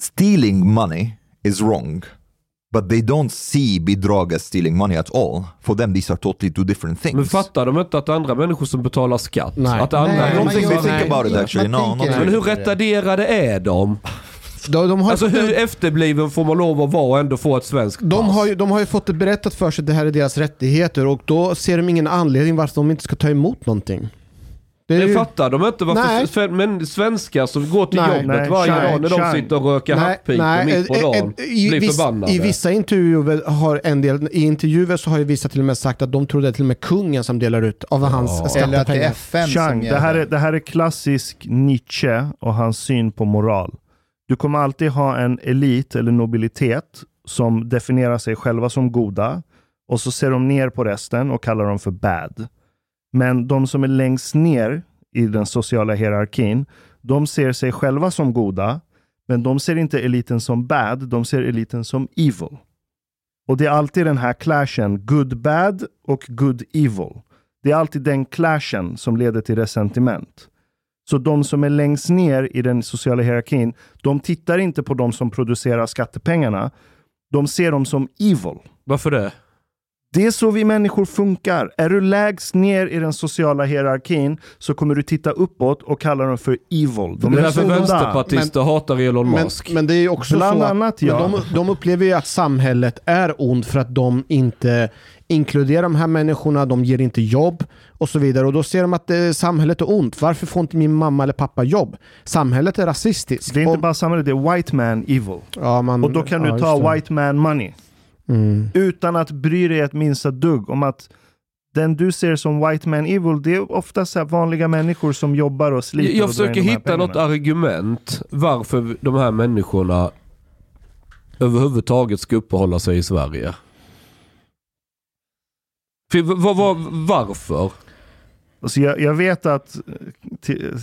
Speaker 3: stealing money is wrong, but they don't see bidrag as stealing money at all. For them, these are totally two different things.
Speaker 7: Men fattar de inte att det är andra människor som betalar skatt?
Speaker 6: Nej.
Speaker 7: Att andra
Speaker 4: Nej,
Speaker 3: I don't
Speaker 4: man
Speaker 3: think they think
Speaker 4: nej,
Speaker 3: about it actually. No, not
Speaker 7: Men hur retarderade är de?
Speaker 6: de, de, har,
Speaker 7: Alltså hur efterbliven får man lov att vara och ändå få ett svenskt
Speaker 6: de,
Speaker 7: pass?
Speaker 6: har ju, de har ju fått det berättat för sig att det här är deras rättigheter och då ser de ingen anledning varför de inte ska ta emot någonting. Det ju-
Speaker 7: fattar de inte varför men svenskar som går till
Speaker 6: Nej.
Speaker 7: jobbet
Speaker 5: Nej,
Speaker 7: varje dag när de sitter och röker hackpipor mitt på dagen
Speaker 6: i,
Speaker 7: blir
Speaker 6: viss-
Speaker 7: förbannade?
Speaker 6: I vissa intervjuer har en del, i intervjuer så har ju vissa till och med sagt att de tror det är till och med kungen som delar ut av hans
Speaker 4: Eller att det är
Speaker 6: skattepengar.
Speaker 4: FN
Speaker 5: Chang,
Speaker 4: som
Speaker 5: det här, är, det här är klassisk Nietzsche och hans syn på moral. Du kommer alltid ha en elit eller nobilitet som definierar sig själva som goda och så ser de ner på resten och kallar dem för bad. Men de som är längst ner i den sociala hierarkin, de ser sig själva som goda, men de ser inte eliten som bad, de ser eliten som evil. Och det är alltid den här clashen, good bad och good evil. Det är alltid den clashen som leder till resentiment. Så de som är längst ner i den sociala hierarkin, de tittar inte på de som producerar skattepengarna. De ser dem som evil.
Speaker 7: Varför det?
Speaker 5: Det är så vi människor funkar. Är du lägst ner i den sociala hierarkin så kommer du titta uppåt och kalla dem för evil. De
Speaker 7: det är
Speaker 5: är
Speaker 7: därför vänsterpartister hatar Elon
Speaker 6: Men,
Speaker 7: Musk.
Speaker 6: men det är ju också
Speaker 5: Bland
Speaker 6: så att
Speaker 5: annat,
Speaker 6: men
Speaker 5: ja.
Speaker 6: de, de upplever ju att samhället är ont för att de inte inkluderar de här människorna, de ger inte jobb och så vidare. Och då ser de att eh, samhället är ont. Varför får inte min mamma eller pappa jobb? Samhället är rasistiskt.
Speaker 5: Det är inte
Speaker 6: Och-
Speaker 5: bara samhället, det är white man evil.
Speaker 6: ja, man,
Speaker 5: Och då kan
Speaker 6: ja,
Speaker 5: du ta white man money.
Speaker 6: Mm.
Speaker 5: Utan att bry dig ett minsta dugg om att den du ser som white man evil, det är ofta så här vanliga människor som jobbar och sliter.
Speaker 7: Jag
Speaker 5: och
Speaker 7: försöker hitta något argument varför de här människorna överhuvudtaget ska uppehålla sig i Sverige. För, vad, vad, varför?
Speaker 5: Alltså jag, jag vet att eh, till,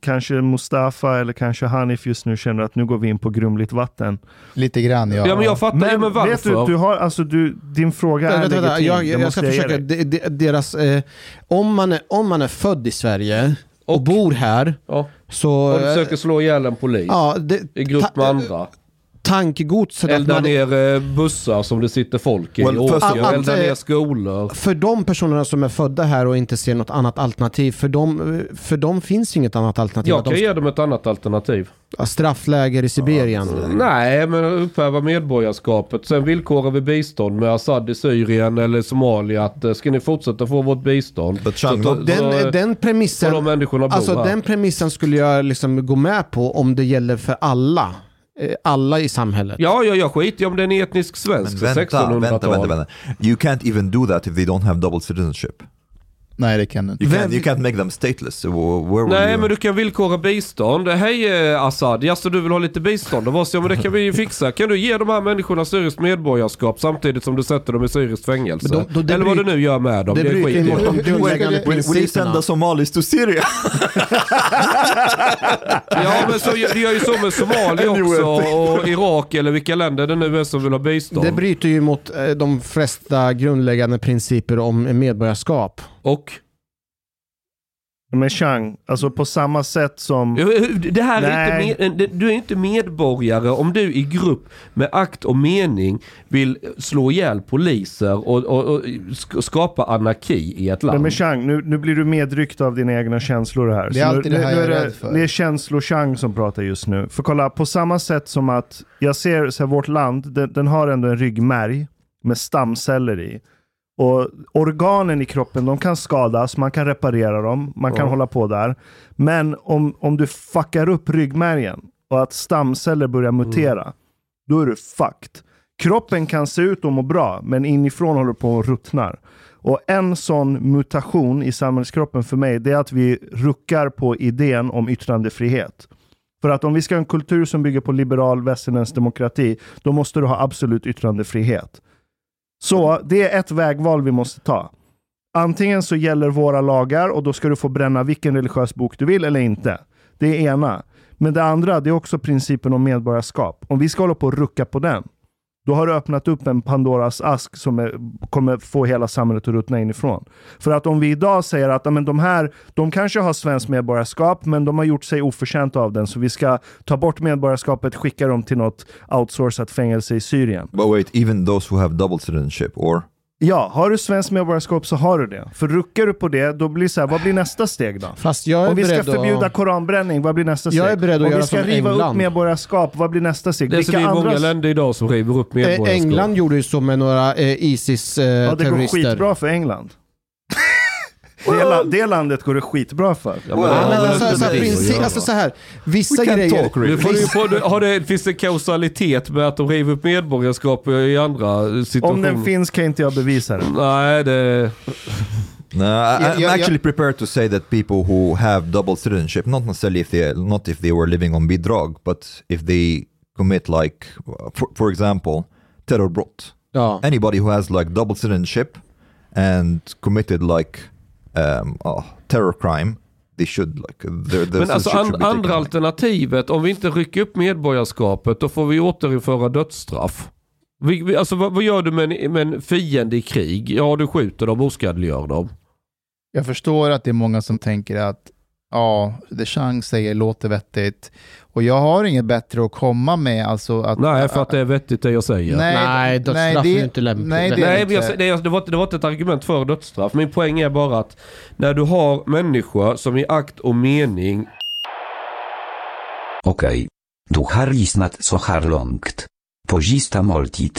Speaker 5: kanske Mustafa eller kanske Hanif just nu känner att nu går vi in på grumligt vatten.
Speaker 4: Lite grann ja.
Speaker 7: Ja, men jag fattar ju, men varför?
Speaker 5: vet du, du har, alltså du, din fråga är
Speaker 6: Vänta, vänta,
Speaker 5: legitim.
Speaker 6: jag,
Speaker 5: det
Speaker 6: jag, jag
Speaker 5: måste
Speaker 6: ska
Speaker 5: ge
Speaker 6: försöka.
Speaker 5: dig.
Speaker 6: De, de, deras, eh, om, man är, om man är född i Sverige och, bor här
Speaker 7: Ja.
Speaker 6: så...
Speaker 7: Och du försöker slå ihjäl en polis
Speaker 6: ja, det,
Speaker 7: i grupp
Speaker 6: ta-
Speaker 7: med andra.
Speaker 6: Tankegodset att
Speaker 7: Elda
Speaker 6: man,
Speaker 7: ner eh, bussar som det sitter folk i.
Speaker 3: Well,
Speaker 7: och
Speaker 6: all-
Speaker 7: elda
Speaker 6: att,
Speaker 7: ner
Speaker 6: eh,
Speaker 7: skolor.
Speaker 6: för de personerna som är födda här och inte ser något annat alternativ, för dem, för dem finns inget annat alternativ.
Speaker 7: Jag
Speaker 6: Att de
Speaker 7: kan ge dem ett annat alternativ.
Speaker 6: straffläger i Sibirien.
Speaker 7: Nej, men upphäva medborgarskapet. Sen villkorar vi bistånd med Assad i Syrien eller Somalia. Att eh, ska ni fortsätta få vårt bistånd? Så, så,
Speaker 6: Den, den premissen...
Speaker 7: de
Speaker 6: Alltså den premissen skulle jag liksom gå med på om det gäller för alla. Eh, Alla i samhället.
Speaker 7: Ja, ja, jag skiter i om det är etnisk
Speaker 3: Men
Speaker 7: svensk från
Speaker 3: vänta, vänta, vänta,
Speaker 7: 1600-tal.
Speaker 3: vänta. You can't even do that if they don't have double citizenship.
Speaker 4: Nej, det kan du inte.
Speaker 3: You can't, you can't make them stateless. So
Speaker 7: Nej
Speaker 3: you...
Speaker 7: men du kan villkora bistånd. Hej eh, Assad, jaså du vill ha lite bistånd? Och vad säger men det kan vi ju fixa. Kan du ge de här människorna syriskt medborgarskap samtidigt som du sätter dem i syriskt fängelse?
Speaker 6: De- de- det
Speaker 7: Eller vad du nu gör med dem.
Speaker 6: det
Speaker 7: Det, är
Speaker 6: bryter mot
Speaker 7: det.
Speaker 6: de grundläggande
Speaker 3: will you send
Speaker 6: principerna.
Speaker 3: the Somalis to Syria?
Speaker 7: Ja men så, det gör ju så med Somalia också och Irak eller vilka länder det nu är som vill ha bistånd.
Speaker 6: Det bryter ju mot eh, de flesta grundläggande principer om medborgarskap.
Speaker 7: Och
Speaker 5: Men Chang, alltså på samma sätt som...
Speaker 7: det här är
Speaker 5: Nej.
Speaker 7: inte med, du är inte medborgare om du i grupp med akt och mening vill slå ihjäl poliser och, och, och sk- skapa anarki i ett land.
Speaker 5: men Chang, nu, nu blir du medryckt av dina egna känslor här.
Speaker 4: Det är
Speaker 5: Så nu-
Speaker 4: alltid det
Speaker 5: nu,
Speaker 4: här
Speaker 5: nu
Speaker 4: jag är rädd för.
Speaker 5: Det är känslo-Chang som pratar just nu. För kolla, på samma sätt som att jag ser så här, vårt land, den, den har ändå en ryggmärg med stamceller i. Och organen i kroppen, de kan skadas, man kan reparera dem, man kan
Speaker 7: Ja.
Speaker 5: hålla på där. Men om, om du fuckar upp ryggmärgen och att stamceller börjar mutera, då är du fucked. Kroppen kan se ut och må bra, men inifrån håller på att ruttnar. Och en sån mutation i samhällskroppen för mig, det är att vi ruckar på idén om yttrandefrihet. För att om vi ska ha en kultur som bygger på liberal västerländsk demokrati, då måste du ha absolut yttrandefrihet. Så det är ett vägval vi måste ta. Antingen så gäller våra lagar och då ska du få bränna vilken religiös bok du vill eller inte. Det är ena. Men det andra, det är också principen om medborgarskap. Om vi ska hålla på och rucka på den, då har du öppnat upp en Pandoras ask som är, kommer få hela samhället att ruttna inifrån. För att om vi idag säger att amen, de här, de kanske har svenskt medborgarskap, men de har gjort sig oförtjänta av den, så vi ska ta bort medborgarskapet, skicka dem till något outsourcat fängelse i Syrien.
Speaker 3: But wait, even those who have double citizenship or
Speaker 5: Ja, har du svenskt medborgarskap så har du det. För ruckar du på det, då blir det så här, vad blir nästa steg då?
Speaker 6: Fast jag är
Speaker 5: Om vi ska förbjuda
Speaker 6: att...
Speaker 5: koranbränning, vad blir nästa steg?
Speaker 6: Jag är beredd att
Speaker 5: Om
Speaker 6: göra
Speaker 5: vi ska
Speaker 6: som
Speaker 5: riva upp
Speaker 6: England.
Speaker 5: medborgarskap, vad blir nästa steg?
Speaker 7: det är, så det är många länder idag som river upp
Speaker 6: Eh,
Speaker 7: medborgarskap.
Speaker 6: England gjorde ju så med några eh,
Speaker 5: Ja, det går
Speaker 6: Isis-terrorister.
Speaker 5: skitbra för England. Det, la- det landet går det skitbra för.
Speaker 7: Ja, men-
Speaker 6: Ja, men
Speaker 7: Ja,
Speaker 6: alltså, princip, alltså så här, vissa grejer...
Speaker 3: talk,
Speaker 7: Nu får du ju på, du- har det, finns det kausalitet med att de river upp medborgarskap i andra situationer?
Speaker 5: Om den finns kan inte jag bevisa det.
Speaker 7: Nej, det...
Speaker 3: No, I, I'm
Speaker 4: yeah,
Speaker 3: actually
Speaker 4: yeah.
Speaker 3: prepared to say that people who have double citizenship, not necessarily if they not if they were living on bidrag, but if they commit like, for, for example, terrorbrott.
Speaker 6: Ja.
Speaker 3: Anybody who has like double citizenship and committed like um, uh, terror crime, they should like their, their
Speaker 7: Men alltså
Speaker 3: should taken
Speaker 7: andra alternativet, om vi inte rycker upp medborgarskapet, då får vi återinföra dödsstraff. Vi, vi, alltså vad, vad gör du med en, med en fiende i krig? Ja, du skjuter dem, oskadliggör dem.
Speaker 4: Jag förstår att det är många som tänker att ja, det Chang säger låter vettigt. Och jag har inget bättre att komma med. Alltså att,
Speaker 7: Nej, för att det är vettigt det jag säger.
Speaker 4: Nej,
Speaker 6: Nej, dödsstraff
Speaker 4: det-
Speaker 6: är inte lämpligt.
Speaker 4: Nej, det
Speaker 7: Nej,
Speaker 4: det
Speaker 7: men jag,
Speaker 4: inte.
Speaker 7: det, det, var, inte- det var inte ett argument för dödsstraff. Min poäng är bara att när du har människor som i akt och mening
Speaker 8: Okej. Du har lyssnat så här långt. På sista måltid.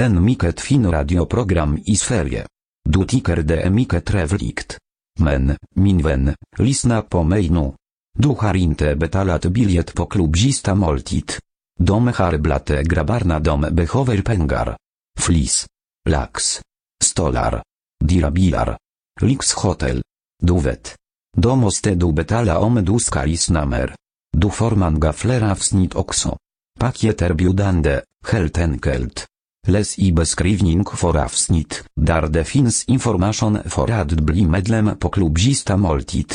Speaker 8: En mycket fin radioprogram i Sverige. Du tycker det är mycket trevligt. Men, min vän, lyssna på mig nu. Du har inte betalat biljett på klubbsista måltid. De har blatt grabbarna de behöver pengar. Flis. Lax. Stolar. Dirabilar. Lyxhotel. Du vet. Då måste du betala om du ska lyssna mer. Du får manga fler avsnitt också. Paket erbjudande, helt enkelt. Läs i beskrivning för avsnitt, där det finns information för att bli medlem på klubbsista måltid.